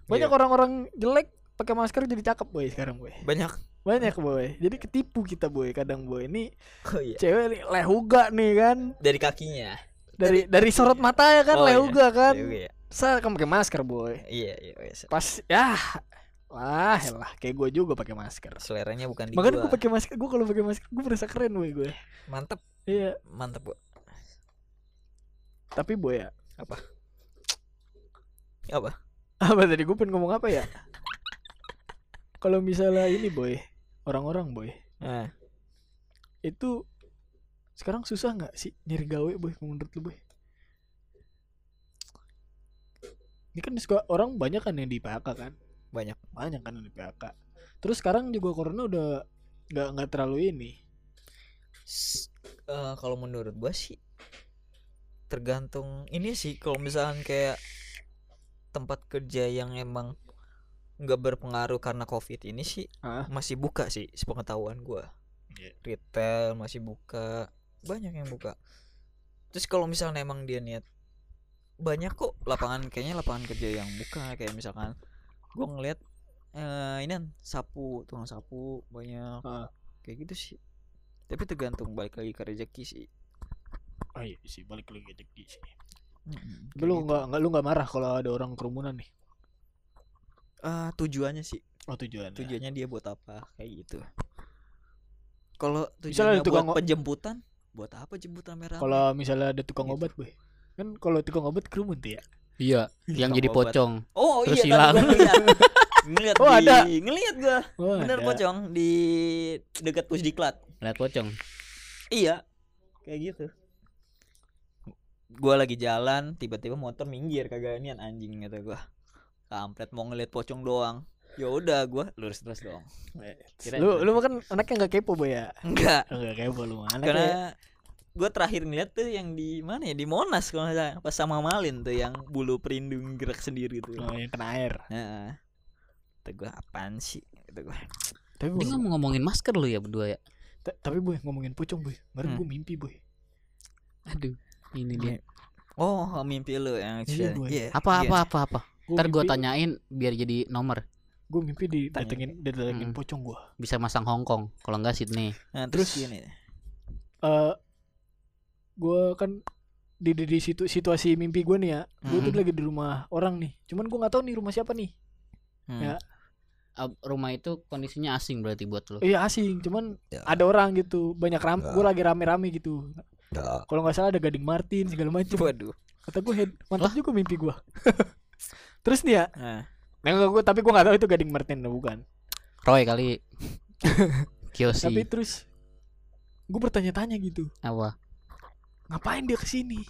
Banyak Iya. orang-orang jelek pakai masker jadi cakep boy sekarang boy. Banyak. Banyak boy. Jadi ketipu kita boy kadang boy. Ini oh iya. cewek nih lehuga nih kan? Dari kakinya. Dari dari sorot mata ya kan Oh, iya. lehuga kan? Iya, iya. Saya kan pakai masker boy. Iya, iya, iya. pas ya lah lah kayak gue juga pakai masker. Seleranya bukan di makanya gue pakai masker gue kalau pakai masker gue merasa keren boy gue Mantep, iya. Mantep, Bu. tapi boy ya. Apa? apa? Tadi gue pengen ngomong apa ya? Kalau misalnya ini boy orang-orang boy. Nah, itu sekarang susah nggak sih nyari gawe boy menurut lu boy ini kan orang banyak kan yang di PHK kan? Banyak. banyak kan yang di PHK terus sekarang juga corona udah nggak nggak terlalu ini. S- eh, kalau menurut gua sih tergantung ini sih kalau misalkan kayak tempat kerja yang emang nggak berpengaruh karena covid ini sih ah masih buka sih sepengetahuan gua. Iya. retail masih buka banyak yang buka. Terus kalau misalnya emang dia niat banyak kok lapangan kayaknya lapangan kerja yang buka kayak misalkan gua ngeliat eh ini kan sapu tukang sapu banyak. Ah. kayak gitu sih. Tapi tergantung balik lagi ke rezeki sih. Oh iya sih balik lagi rezeki sih. Kayak lu gitu. nggak nggak lu nggak marah kalau ada orang kerumunan nih? Ah, tujuannya sih. Oh tujuan tujuannya dia buat apa kayak gitu. Kalau Misalnya tujuannya ada tukang buat o- penjemputan buat apa jemputan merah? Kalau misalnya ada tukang Gitu. obat boy kan kalau tukang obat kerumun tuh ya Iya, yang Tukang jadi obat. pocong. oh terus iya hilang. ngeliat ngeliat Oh, di ada. ngeliat gua Wah, bener ada. pocong di dekat pusdiklat Lihat pocong. iya kayak gitu gua lagi jalan tiba-tiba motor minggir kagak nian anjing kata gua kampret mau ngeliat pocong doang ya udah gua lurus terus dong Eh, Kirain lu lu berarti. kan anaknya nggak kepo boy ya enggak nggak kepo lu anaknya karena gue terakhir ngeliat tuh yang di mana ya di Monas kalau nggak salah pas sama Malin tuh yang bulu perindung gerak sendiri tuh oh, yang kena air nah kata gue apaan sih kata gue tapi Ini boy, ngomong-ngomongin masker lu ya berdua ya. ta- tapi boy ngomongin pocong boy kemarin Hmm. gue mimpi boy Aduh, ini dia. oh mimpi lu yang Iya, gue. Iya, Apa iya. apa apa apa. Gua Ntar gue tanyain biar jadi nomor. gue mimpi di datengin datengin Mm-mm. pocong gue Bisa masang Hong Kong. Kalau enggak Sydney. nah, terus, Terus- gini eh gue kan di, di, di situ situasi mimpi gue nih ya gue tuh Mm-mm. lagi di rumah orang nih cuman gue nggak tahu nih rumah siapa nih Hmm. Ya. Ah, rumah itu kondisinya asing berarti buat lu. iya asing cuman Ya. ada orang gitu banyak ram Ya. gue lagi rame-rame gitu kalau nggak salah ada gading Martin segala macem waduh kata gue head mantap juga mimpi gue terus nih ya nah nah, gua, tapi gue nggak tahu itu gading Martin atau bukan Roy kali. Kiyoshi. tapi terus gue bertanya-tanya gitu apa? Ngapain dia ke sini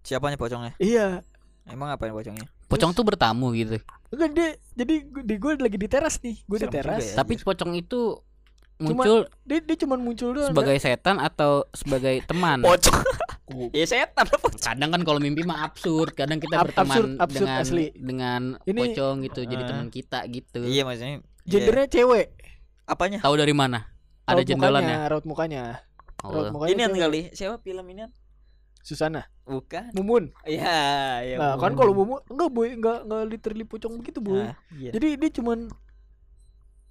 siapanya pocongnya iya emang ngapain pocongnya Pocong tuh bertamu gitu. enggak dia jadi di gue lagi di teras nih gue di teras ya. Tapi pocong itu Cuma- muncul dia dia cuman muncul doang sebagai setan atau sebagai teman. pocong Oh. ya setan pocong kadang kan kalau mimpi mah absurd kadang kita Ab- berteman absurd- absurd dengan asli. dengan Ini- pocong gitu jadi Ah. teman kita gitu iya maksudnya iya. gendernya cewek apanya tahu dari mana ada Raut jendelannya mukanya, raut mukanya raut oh. mukanya ini cewek. kali siapa film ini Susana? Bukan. Mumun? Iya ya nah kan kalau Mumun enggak boy enggak enggak literally pocong begitu boy. Nah, iya. jadi dia cuman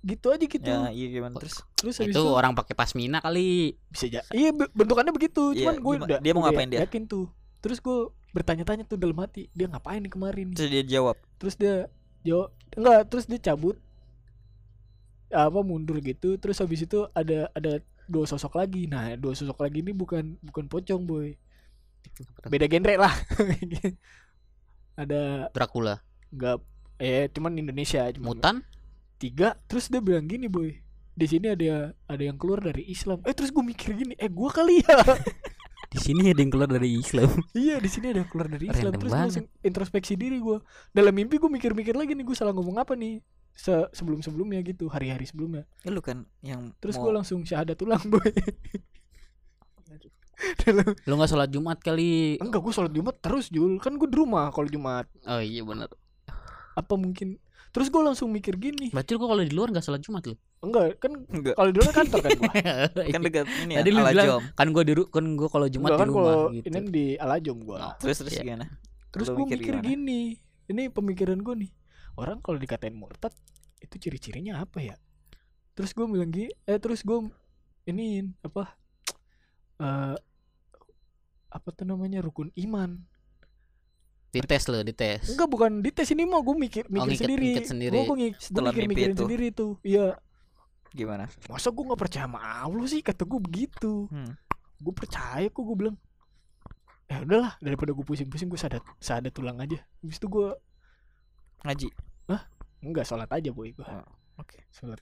gitu aja gitu. Ya iya gimana terus? Terus habis itu itu? orang pakai pasmina kali. Bisa aja iya be- bentukannya begitu. Iya, cuman gue udah dia mau ngapain dia? yakin tuh. Terus gue bertanya-tanya tuh dalam hati dia ngapain nih kemarin? Terus dia jawab. Terus dia jawab enggak terus dia cabut. Apa mundur gitu. Terus habis itu ada ada dua sosok lagi. Nah dua sosok lagi ini bukan bukan pocong boy beda genre lah. Ada Dracula. Enggak eh cuman Indonesia cuman mutan tiga terus dia bilang gini boy. Di sini ada ada yang keluar dari Islam. Eh terus gue mikir gini eh gua kali ya. Di sini ada yang keluar dari Islam. Iya di sini ada yang keluar dari Islam. Random terus langsung introspeksi diri gue dalam mimpi gue mikir-mikir lagi nih gue salah ngomong apa nih se sebelum sebelumnya gitu hari-hari sebelumnya. Ya, lu kan yang terus mau gue langsung syahadat ulang boy lu nggak sholat Jumat kali. Enggak gue sholat Jumat terus Jul. Kan gue di rumah kalau Jumat. Oh iya benar apa mungkin? Terus gue langsung mikir gini. Berarti lu kalau di luar nggak sholat Jumat lu enggak kan enggak. kalau di luar kantor kan gue kan dekat ini ya Tadi lu bilang, kan gua di ru- kan gua kalau Jumat enggak di kan rumah kalau gitu. ini di Alajom gue Oh. terus terus Iya. gimana? Terus gue mikir mikir gini. Ini pemikiran gue nih. Orang kalau dikatain murtad itu ciri-cirinya apa ya? Terus gue bilang gini eh terus gue ini apa eh apa tuh namanya rukun iman Dites lo, dites. Enggak bukan dites ini mah gue mikir mikir Oh, ngikut- sendiri. ngikut sendiri. Gue gue Setelah mikir mikirin itu. sendiri tuh. Iya. Gimana? Masa gue nggak percaya sama Allah sih kata gue begitu. Hmm. Gue percaya kok gue bilang. Eh udahlah daripada gue pusing-pusing gue sadat sadat tulang aja. Habis itu gue Ngaji. enggak sholat aja boy gue. Oh, Oke. Sholat.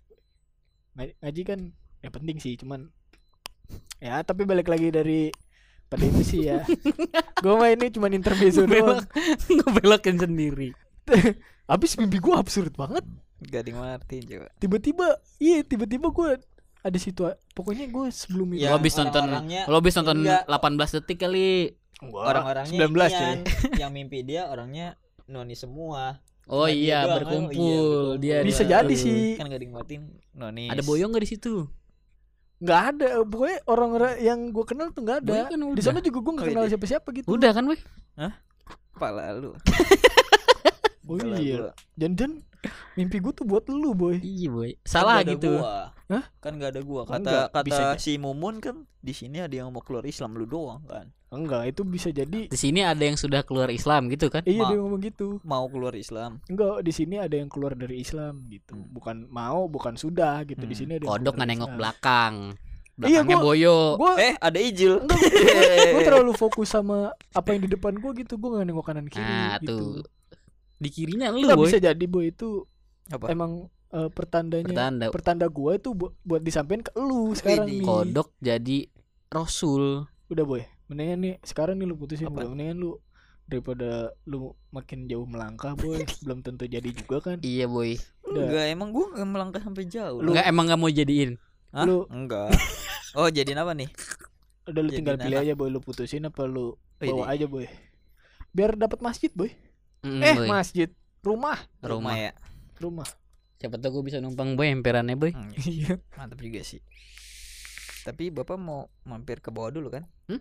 Ngaji, ngaji kan ya penting sih cuman ya tapi balik lagi dari pada itu sih ya. gue mah ini cuman intermezzo doang. Ngebelokin sendiri. Habis mimpi gue absurd banget. Gak ada yang ngerti coba. tiba-tiba iya tiba-tiba gue ada situasi pokoknya gue sebelum itu Ya, Lo habis nonton Lo habis nonton Enggak. 18 detik kali. Orang-orangnya 19 Ian, ya yang mimpi dia orangnya noni semua. Oh Cuma iya, kan, berkumpul. iya, berkumpul. Dia bisa jadi sih Kan gak ada yang nguatin noni. Ada boyong gak di situ? Nggak ada pokoknya orang-orang yang gue kenal tuh nggak ada kan di sana juga gue nggak Oh, kenal iya. siapa-siapa gitu Udah kan, weh? Kepala lu. Oh iya. gua. Mimpi gue tuh buat lu boy Iya, boy. Kan Salah gak ada gitu. Gua. Hah? Kan gak ada gua. Kata Enggak, kata bisa si Mumun kan di sini ada yang mau keluar Islam lu doang kan. enggak itu bisa jadi Di sini ada yang sudah keluar Islam gitu kan? iya Ma- dia ngomong gitu Mau keluar Islam. enggak di sini ada yang keluar dari Islam gitu Hmm. bukan mau bukan sudah gitu di Hmm. sini ada Kodok nggak nengok Islam. belakang. Iya, Belakangnya gua- boyo. gue Eh, ada Ijil. gue terlalu fokus sama apa yang di depan gue gitu gue nggak nengok kanan kiri Nah, gitu tuh. Di kirinya lu, Nggak boy. bisa jadi boy itu Apa? emang eh, pertandanya Pertanda pertanda gua itu bu- buat disampaikan ke lu sekarang nih. kodok jadi rasul. Udah boy, mendingan nih sekarang nih lu putusin Apa? boy. Mendingan lu daripada lu makin jauh melangkah boy, belum tentu jadi juga kan. Iya, boy. Udah. Enggak, emang gua gak melangkah sampai jauh. Enggak emang nggak mau jadiin. Hah? lu- Enggak. Oh, jadiin apa nih? Udah lu Jadi tinggal pilih anak. aja boy, lu putusin apa lu bawa Widih. aja boy. Biar dapat masjid boy. Mm, eh, boy. masjid. Rumah, rumah. ya. rumah. Siapa tahu gue bisa numpang boy emperannya, boy. Hmm, Iya. mantap juga sih. Tapi Bapak mau mampir ke bawah dulu kan? Hmm?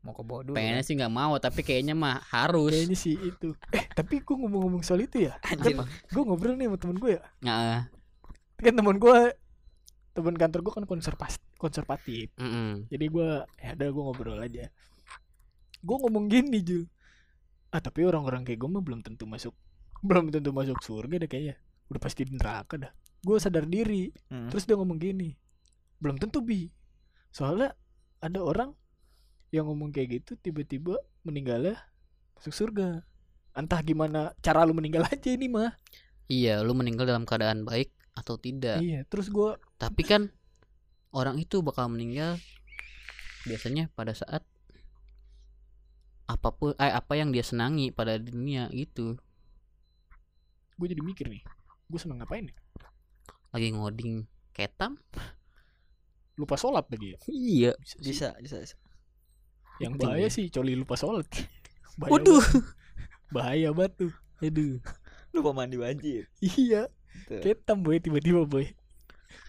Mau ke bawah dulu. Pengennya kan? sih nggak mau, tapi kayaknya mah harus. Kayaknya sih itu. Eh, tapi gua ngomong-ngomong soal itu ya. Anjir. Gue ngobrol nih sama temen gue ya. Nah, Kan temen gue temen kantor gue kan konservas konservatif. mm-mm. jadi gua ya udah gue ngobrol aja gue ngomong gini Jul ah tapi orang-orang kayak gue mah belum tentu masuk belum tentu masuk surga deh kayaknya. Udah pasti di neraka dah. Gue sadar diri. Hmm. terus dia ngomong gini belum tentu bi. Soalnya ada orang yang ngomong kayak gitu tiba-tiba meninggalnya masuk surga. Entah gimana cara lu meninggal aja ini mah. Iya, lu meninggal dalam keadaan baik atau tidak. iya terus gue Tapi kan orang itu bakal meninggal biasanya pada saat apa pun eh apa yang dia senangi pada dunia gitu. gue jadi mikir nih gue seneng ngapain ya Lagi ngoding ketam? lupa sholat lagi ya Iya. bisa, sih. Bisa, bisa, bisa. yang Itu bahaya ya. sih coli lupa sholat bahaya Waduh. banget. bahaya banget tuh Aduh. Lupa mandi banjir. iya Tuh. ketam boy tiba-tiba boy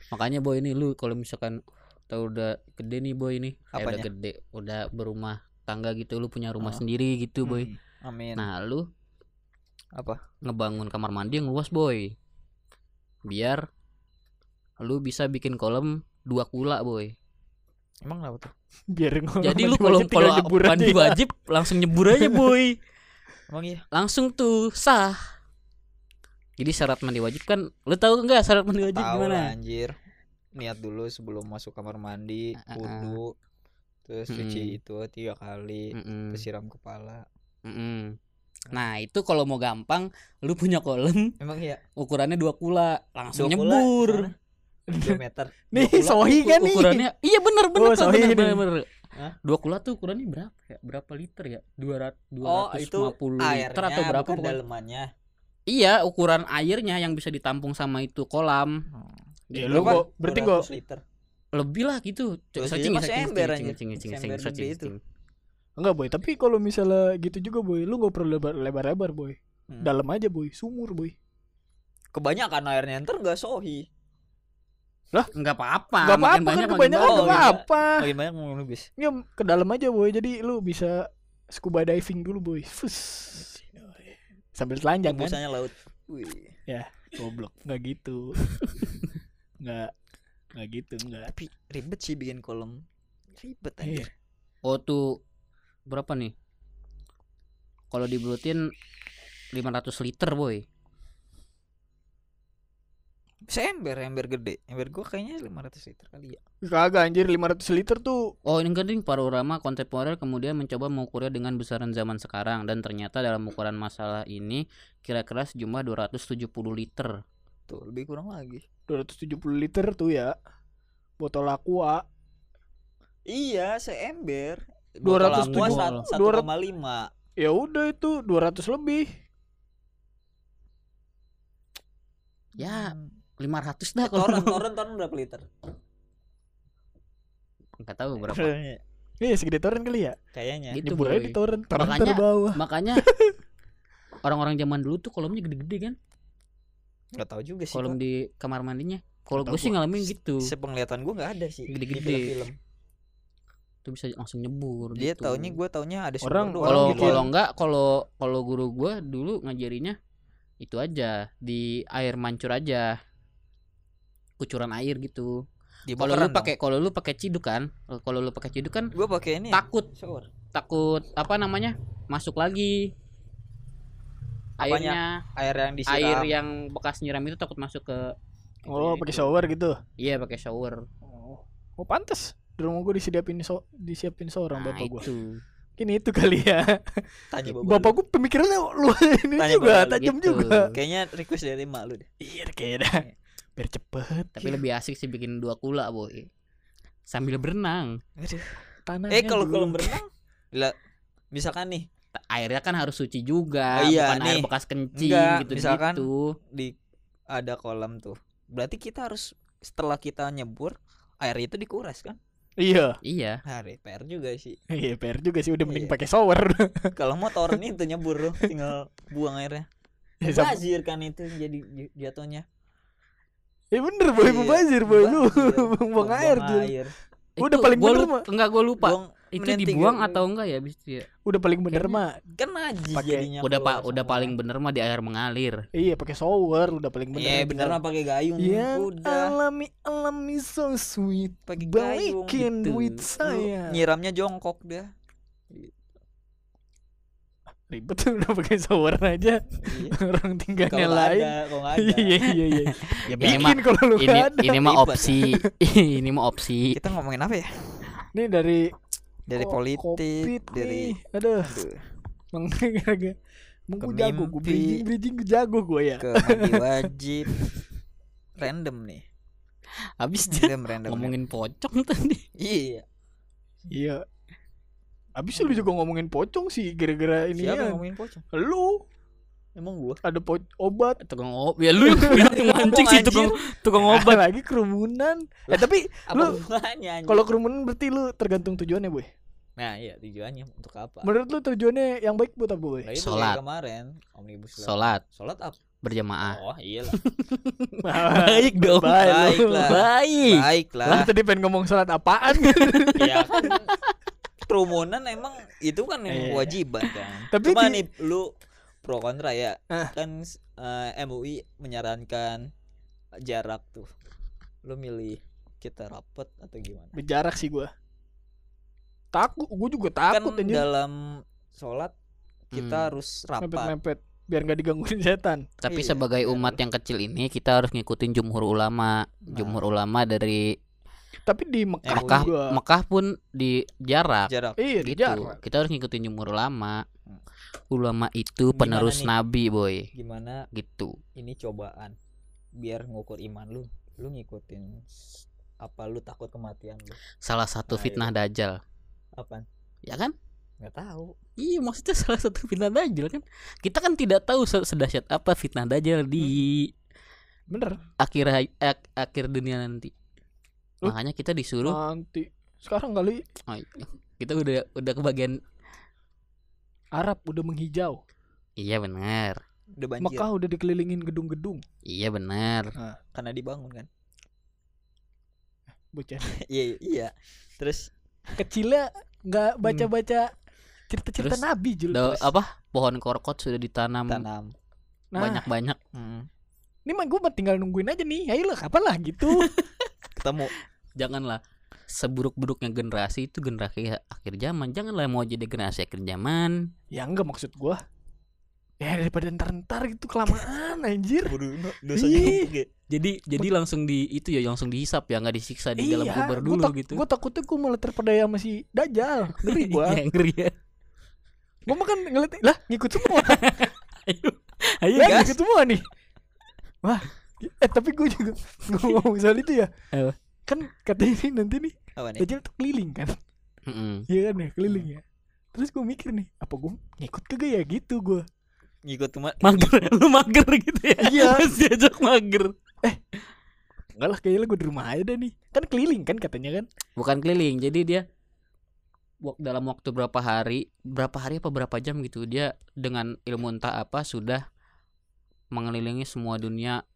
Makanya boy ini lu kalau misalkan tahu udah gede nih boy ini, eh, udah Apanya? gede, udah berumah tangga gitu, lu punya rumah Ah. sendiri gitu boy. Hmm. Amin. Nah, lu Apa? ngebangun kamar mandi yang luas boy biar lu bisa bikin kolam dua kula boy Emang kenapa tuh? biar jadi lu kalau kalau mandi ya. wajib langsung nyebur aja boy Emang iya? langsung tuh sah jadi syarat mandi wajib kan lu tahu nggak syarat mandi wajib Tahu gimana lah anjir. Niat dulu sebelum masuk kamar mandi, Ah, ah, ah. Terus cuci itu tiga kali, Mm-mm, terus siram kepala. mm-mm. nah itu kalau mau gampang lu punya kolam Emang iya? ukurannya dua kula langsung Dua kula nyebur? Dua meter. nih Dua kula. sohi kan nih ukurannya iya bener bener Oh, sohi bener, bener, bener. Hah? dua kula tuh ukurannya berapa ya berapa liter ya dua ratus Oh, itu liter airnya atau berapa bukan pokoknya. dalemannya. iya ukuran airnya yang bisa ditampung sama itu kolam Ya, Gitu. lu gua- berarti gua 200 liter. Lebih lah gitu. Searching searching searching searching searching itu. enggak boy. Tapi kalau misalnya gitu juga boy lu nggak perlu lebar lebar lebar boy. Hmm. dalam aja boy. Sumur boy. Kebanyakan airnya ntar gak sohi. nggak apa-apa. Nggak apa-apa kan kebanyakan nggak Oh, apa-apa Makin banyak mau lebih. ya ke dalam aja boy. Jadi lu bisa scuba diving dulu boy. Fus. sambil telanjang kan? Busanya laut. Wih. goblok. Nggak gitu. Nggak nggak gitu nggak Tapi ribet sih bikin kolam. Ribet Iya. aja. oh tuh berapa nih kalau dibelutin 500 liter boy Seember, ember gede. Ember gua kayaknya 500 liter kali ya. Kagak anjir 500 liter tuh. Oh ini genting panorama kontemporer kemudian mencoba mengukurnya dengan besaran zaman sekarang dan ternyata dalam ukuran masalah ini kira-kira sejumlah 270 liter. Tuh, lebih kurang lagi. 270 liter tuh ya. Botol aqua. Iya, seember. 270. Botol aqua 1,5. Ya udah itu 200 lebih. Ya Hmm. 500 dah kalau Toren, toren, toren berapa liter? nggak tahu berapa. Iya segede toren kali ya. Kayaknya. Gitu, Nyebur aja boy. di toren. Toren Makanya- terbawah. Makanya orang-orang zaman dulu tuh kolamnya gede-gede kan, Enggak tahu juga sih. kolam Pak. di kamar mandinya. Kalau gue sih ngalamin gitu. Sepenglihatan gua nggak ada sih Gede-gede. di film-film. Tuh bisa langsung nyebur Dia gitu. taunya gua taunya ada Orang- kalau bikin- kalau enggak kalau kalau guru gua dulu ngajarinya itu aja di air mancur aja kucuran air gitu kalau lu pakai kalau lu pakai ciduk kan kalau lu pakai ciduk kan gua pakai ini. takut shower. takut apa namanya masuk lagi airnya Air yang disiram. air yang bekas nyiram itu takut masuk ke Oh, itunya pakai itu. shower gitu. iya pakai shower Oh, oh pantes. Di rumah gue disiapin so disiapin seorang nah bapak gue. itu Ini itu kali ya. Tanya bapak. Bapak gue pemikirannya lu ini Tanya juga tajam gitu. juga. Kayaknya request dari emak lu deh. Iya kayak dah. Biar cepet. tapi lebih asik sih bikin dua kula boy sambil berenang Aduh. Tanahnya Eh kalau kolam berenang, lah misalkan nih airnya kan harus suci juga Oh iya, bukan air nih. bekas kencing Enggak, gitu misalkan- gitu di ada kolam tuh, berarti kita harus setelah kita nyebur air itu dikuras kan? Iya. iya Hari PR juga sih. Iya PR juga sih udah mending Iya. pakai shower. Kalau mau toren itu nyebur lu, tinggal buang airnya. Ya, Mubazir kan itu jadi jatuhnya. Ya bener boy Iya, mubazir boy lu buang air Jul. air. Udah Itu paling gua bener, lupa, mah. enggak gue lupa Buang itu tiga dibuang dulu. atau enggak ya bis ya Udah paling bener Kayaknya- mah. kan Pakai- jadinya. udah pak udah paling bener mah di air mengalir Iya pakai shower udah paling bener. Iya bener mah pakai gayung. Yang Udah alami alami so sweet. pakai gayung. Balikin gitu. duit Lu saya. Nyiramnya jongkok dia. Ribet tuh udah pakai shower aja. Iya. Orang tinggalnya nggak lain. ada. Iya iya iya. Ya Ini bikin mah- kalau lu ini ada. ini mah opsi ini mah opsi Kita ngomongin apa ya? Ini dari Dari ko- politik, Covid dari nih. Aduh, aduh, Emang gue jago, gue bridging, bridging gue jago gue ya ke mandi wajib. Random nih. habis dia Random random. ngomongin pocong tadi Iya. Iya Abis lu juga ngomongin pocong sih gara-gara ini Siapa ya ngomongin pocong? Lu Emang gua. ada po- obat tukang obat ya lu yang mancing sih tukang tukang obat lagi kerumunan Eh tapi Apa Lu- kalau kerumunan berarti lu tergantung tujuannya boy Nah, iya tujuannya untuk apa? Menurut lu tujuannya yang baik buat apa boy? Nah, kayak kemarin omnibus law. sholat Sholat apa? berjamaah Oh, iyalah. baik dong Baik lu. Baiklah. baik Lah Baiklah. tadi pengen ngomong sholat apaan ya kan kerumunan emang itu kan Iya. yang kewajiban kan. Tapi Cuma di- nih lu pro kontra ya. Ah. Kan eh, MUI menyarankan jarak tuh. Lu milih kita rapet atau gimana? Berjarak sih gue Takut, gue juga takut kan anjir dalam sholat kita Hmm. harus rapat. Mepet-mepet Biar gak digangguin setan tapi Iya, sebagai umat yang kecil ini kita harus ngikutin jumhur ulama jumhur ulama dari Tapi di Mekah Mekah juga Mekah pun di jarak Jarak. Iya di gitu jarak kita harus ngikutin jumhur ulama Hmm. Ulama itu Gimana penerus nih? nabi boy Gimana gitu ini cobaan biar ngukur iman lu. Lu ngikutin apa lu takut kematian lu? salah satu Nah, fitnah dajjal Apaan? ya kan Nggak tahu. Iya maksudnya salah satu fitnah dajjal kan Kita kan tidak tahu se- sedahsyat apa fitnah dajjal di Bener akhir ak- akhir dunia nanti Loh? Makanya kita disuruh Nanti Sekarang kali oh, iya. Kita udah udah kebagian Arab udah menghijau. Iya benar Udah banjir. Mekah udah dikelilingin gedung-gedung. Iya benar karena dibangun kan. Bocah iya iya. Terus? Kecilnya nggak baca-baca cerita-cerita Terus nabi Jul. Do- Terus? Apa? Pohon korkot sudah ditanam tanam. Nah. banyak-banyak. Hmm. ini mah gue tinggal nungguin aja nih. Ayolah kapan lah gitu. Ketemu. Janganlah seburuk-buruknya generasi itu generasi akhir zaman janganlah mau jadi generasi akhir zaman Ya enggak maksud gua. Ya daripada ntar-ntar gitu kelamaan anjir. Waduh, dosanya ya. jadi jadi langsung di itu ya langsung dihisap ya nggak disiksa di dalam kubur gua dulu gitu Gua takutnya gua malah terpedaya sama si Dajjal. Ngeri gua. Iya, ngeri ya gua mah kan ngeliat lah ngikut semua. ayo ayo ya, gas ngikut semua nih. Wah, eh tapi gua juga ngomong soal itu ya. Kan katanya ini nanti nih Apa nih? Dajjal tuh keliling kan. Iya kan ya, keliling ya. Terus gua mikir nih, apa gua ngikut kagak ya gitu gua. Ngikut cuma mager lu mager gitu ya Iya. masih diajak mager Enggak lah kayaknya gua di rumah aja dah nih. Kan keliling kan katanya kan. bukan keliling jadi dia dalam waktu berapa hari berapa hari apa berapa jam gitu dia dengan ilmu entah apa sudah mengelilingi semua dunia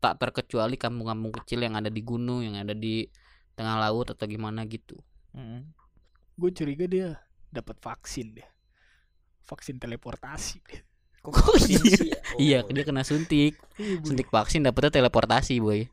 tak terkecuali kampung-kampung kecil yang ada di gunung yang ada di tengah laut atau gimana gitu Mm. Gue curiga dia dapat vaksin deh. Vaksin teleportasi deh. Kok Oh, iya. ya? iya Oh. dia kena suntik Iya, suntik vaksin dapetnya teleportasi boy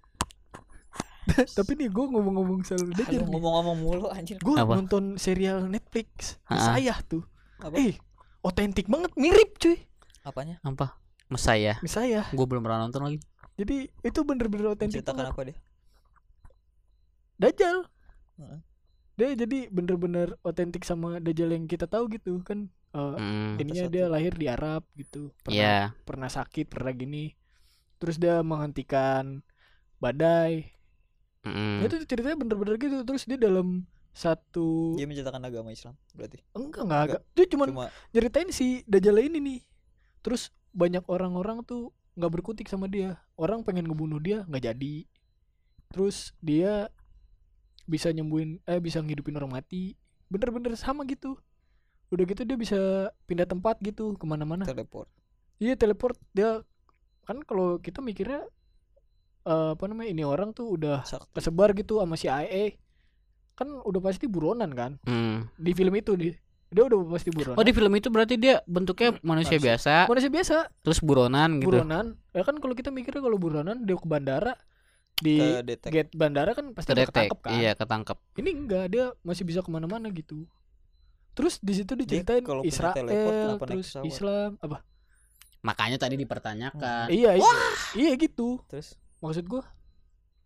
Tapi nih gue ngomong-ngomong soal Ah, Dajjal lu nih. ngomong-ngomong mulu anjir. Gue nonton serial Netflix Ha-ha. saya tuh. Apa? Eh, otentik banget, mirip cuy. Apanya? apa Mesaya Saya. gue belum pernah nonton lagi Jadi itu bener-bener otentik Ceritakan banget. apa dia? Dajjal. Heeh. Dia jadi bener-bener otentik sama Dajjal yang kita tahu gitu kan. Eh, Mm, ininya dia lahir di Arab gitu. Pernah Iya pernah sakit, pernah gini. Terus dia menghentikan badai. mm. Itu ceritanya bener-bener gitu. Terus dia dalam satu Dia menceritakan agama Islam berarti. enggak enggak agak dia cuman Cuma nyeritain si Dajjal ini nih. Terus banyak orang-orang tuh nggak berkutik sama dia. Orang pengen ngebunuh dia nggak jadi. Terus dia bisa nyembuhin eh bisa ngidupin orang mati. Bener-bener sama gitu. Udah gitu dia bisa pindah tempat gitu ke mana-mana. teleport. Iya teleport dia kan kalau kita mikirnya eh, apa namanya ini orang tuh udah Sakti. kesebar gitu sama si AE kan udah pasti buronan kan Mm. di film itu di dia udah pasti buronan Oh di film itu berarti dia bentuknya manusia manusia. biasa manusia biasa terus buronan gitu. buronan ya kan kalau kita mikirnya kalau buronan dia ke bandara di Ke detek. gate bandara kan pasti Kedetek, ketangkep kan iya ketangkep. ini enggak dia masih bisa ke mana-mana gitu terus di situ Dia diceritain kalau punya Israel teleport, terus? Islam apa Makanya tadi dipertanyakan. iya iya iya gitu Terus maksud gua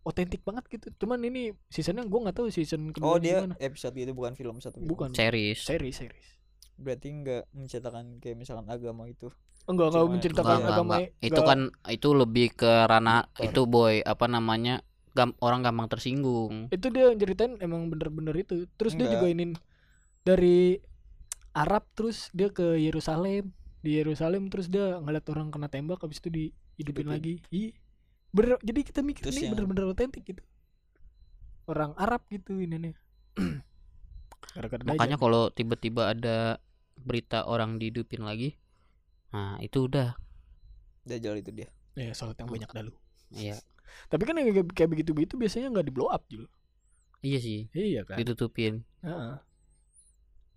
otentik banget gitu cuman ini seasonnya gua nggak tahu season kedua oh dia gimana episode itu bukan film satu film. bukan Series. series series Berarti enggak menceritakan kayak misalkan agama itu. enggak enggak menceritakan Enggak, agama enggak. Itu kan itu lebih ke ranah itu boy apa namanya gam- orang gampang tersinggung. itu dia ceritain emang bener-bener itu terus dia Enggak. juga inin dari Arab terus dia ke Yerusalem di Yerusalem terus dia ngeliat orang kena tembak habis itu dihidupin Hidupin. lagi iya bener jadi kita mikir Terus ini yang- bener-bener otentik gitu orang Arab gitu ini nih Makanya kalau tiba-tiba ada berita orang dihidupin lagi, nah itu udah. Dajjal itu dia. ya sholat yang banyak dulu Iya. tapi kan yang kayak, kayak begitu-begitu biasanya nggak di blow up juga Iya sih, iya kan ditutupin. Heeh.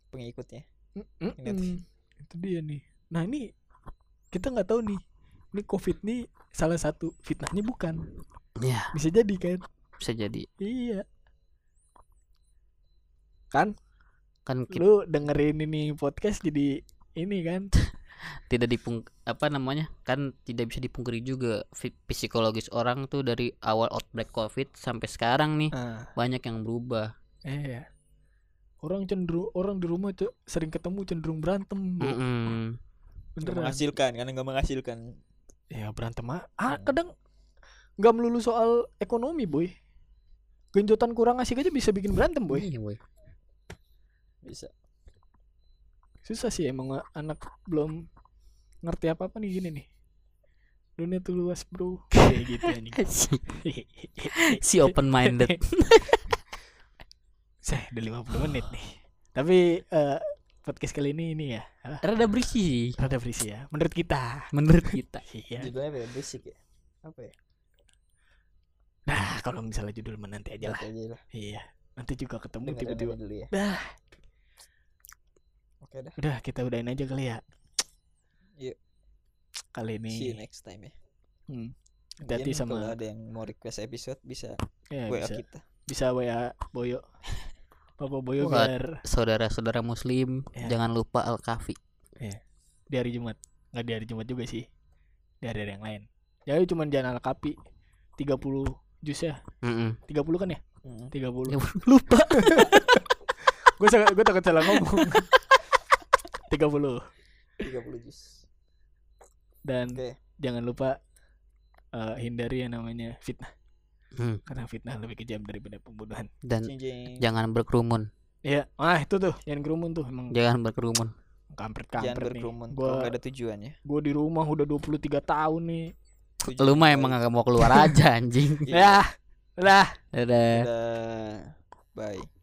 Pengikutnya. Mm-mm. Itu dia nih nah ini kita nggak tahu nih ini covid nih salah satu fitnahnya bukan Ya, bisa jadi kan bisa jadi. iya kan Kan kita lu dengerin ini podcast jadi ini kan tidak dipung apa namanya? Kan tidak bisa dipungkiri juga psikologis orang tuh dari awal outbreak Covid sampai sekarang nih ah banyak yang berubah. iya orang cenderung orang di rumah tuh sering ketemu cenderung berantem. Mm-mm. Nggak beneran menghasilkan karena nggak menghasilkan. Ya berantem ah, ah kadang nggak melulu soal ekonomi boy. Genjotan kurang asik aja bisa bikin berantem boy. Iya, boy. Bisa. susah sih emang anak belum ngerti apa apa nih gini nih. Dunia tuh luas bro. Kayak gitu anjing. Si, si open minded. Saya udah 50 menit nih. Tapi eh, podcast kali ini ini ya ah, Rada berisi rada berisi ya menurut kita menurut kita. iya Judulnya apa ya? Basic ya. Apa ya? nah kalau misalnya judul mah nanti aja lah Nanti aja lah. iya nanti juga ketemu tiba-tiba ya. dah Oke dah. udah kita udahin aja kali ya Iya. kali ini See you next time ya. hmm, hati-hati Mungkin sama kalau ada yang mau request episode bisa ya, WA bisa kita. bisa WA Boyo. Papa Boyo Wah. biar saudara-saudara muslim Ya. jangan lupa al kafi di hari Jumat. Nggak di hari Jumat juga sih. Di hari yang lain. Jadi cuman jangan alkapi 30 jus ya. 30 kan ya? Mm. 30. lupa gue gue takut salah ngomong. 30. 30 jus. Dan Oke. jangan lupa eh, hindari yang namanya fitnah. Hmm, Karena fitnah lebih kejam daripada pembunuhan. dan Jeng, jeng. jangan berkerumun Iya, ah itu tuh, jangan kerumun tuh emang jangan berkerumun Jangan kampret-kampret nih. berkerumun Gua kalau nggak ada tujuannya. gua di rumah udah 23 tahun nih. lu mah emang baik. gak mau keluar aja anjing. Ya, lah. Dadah. Dadah. Bye.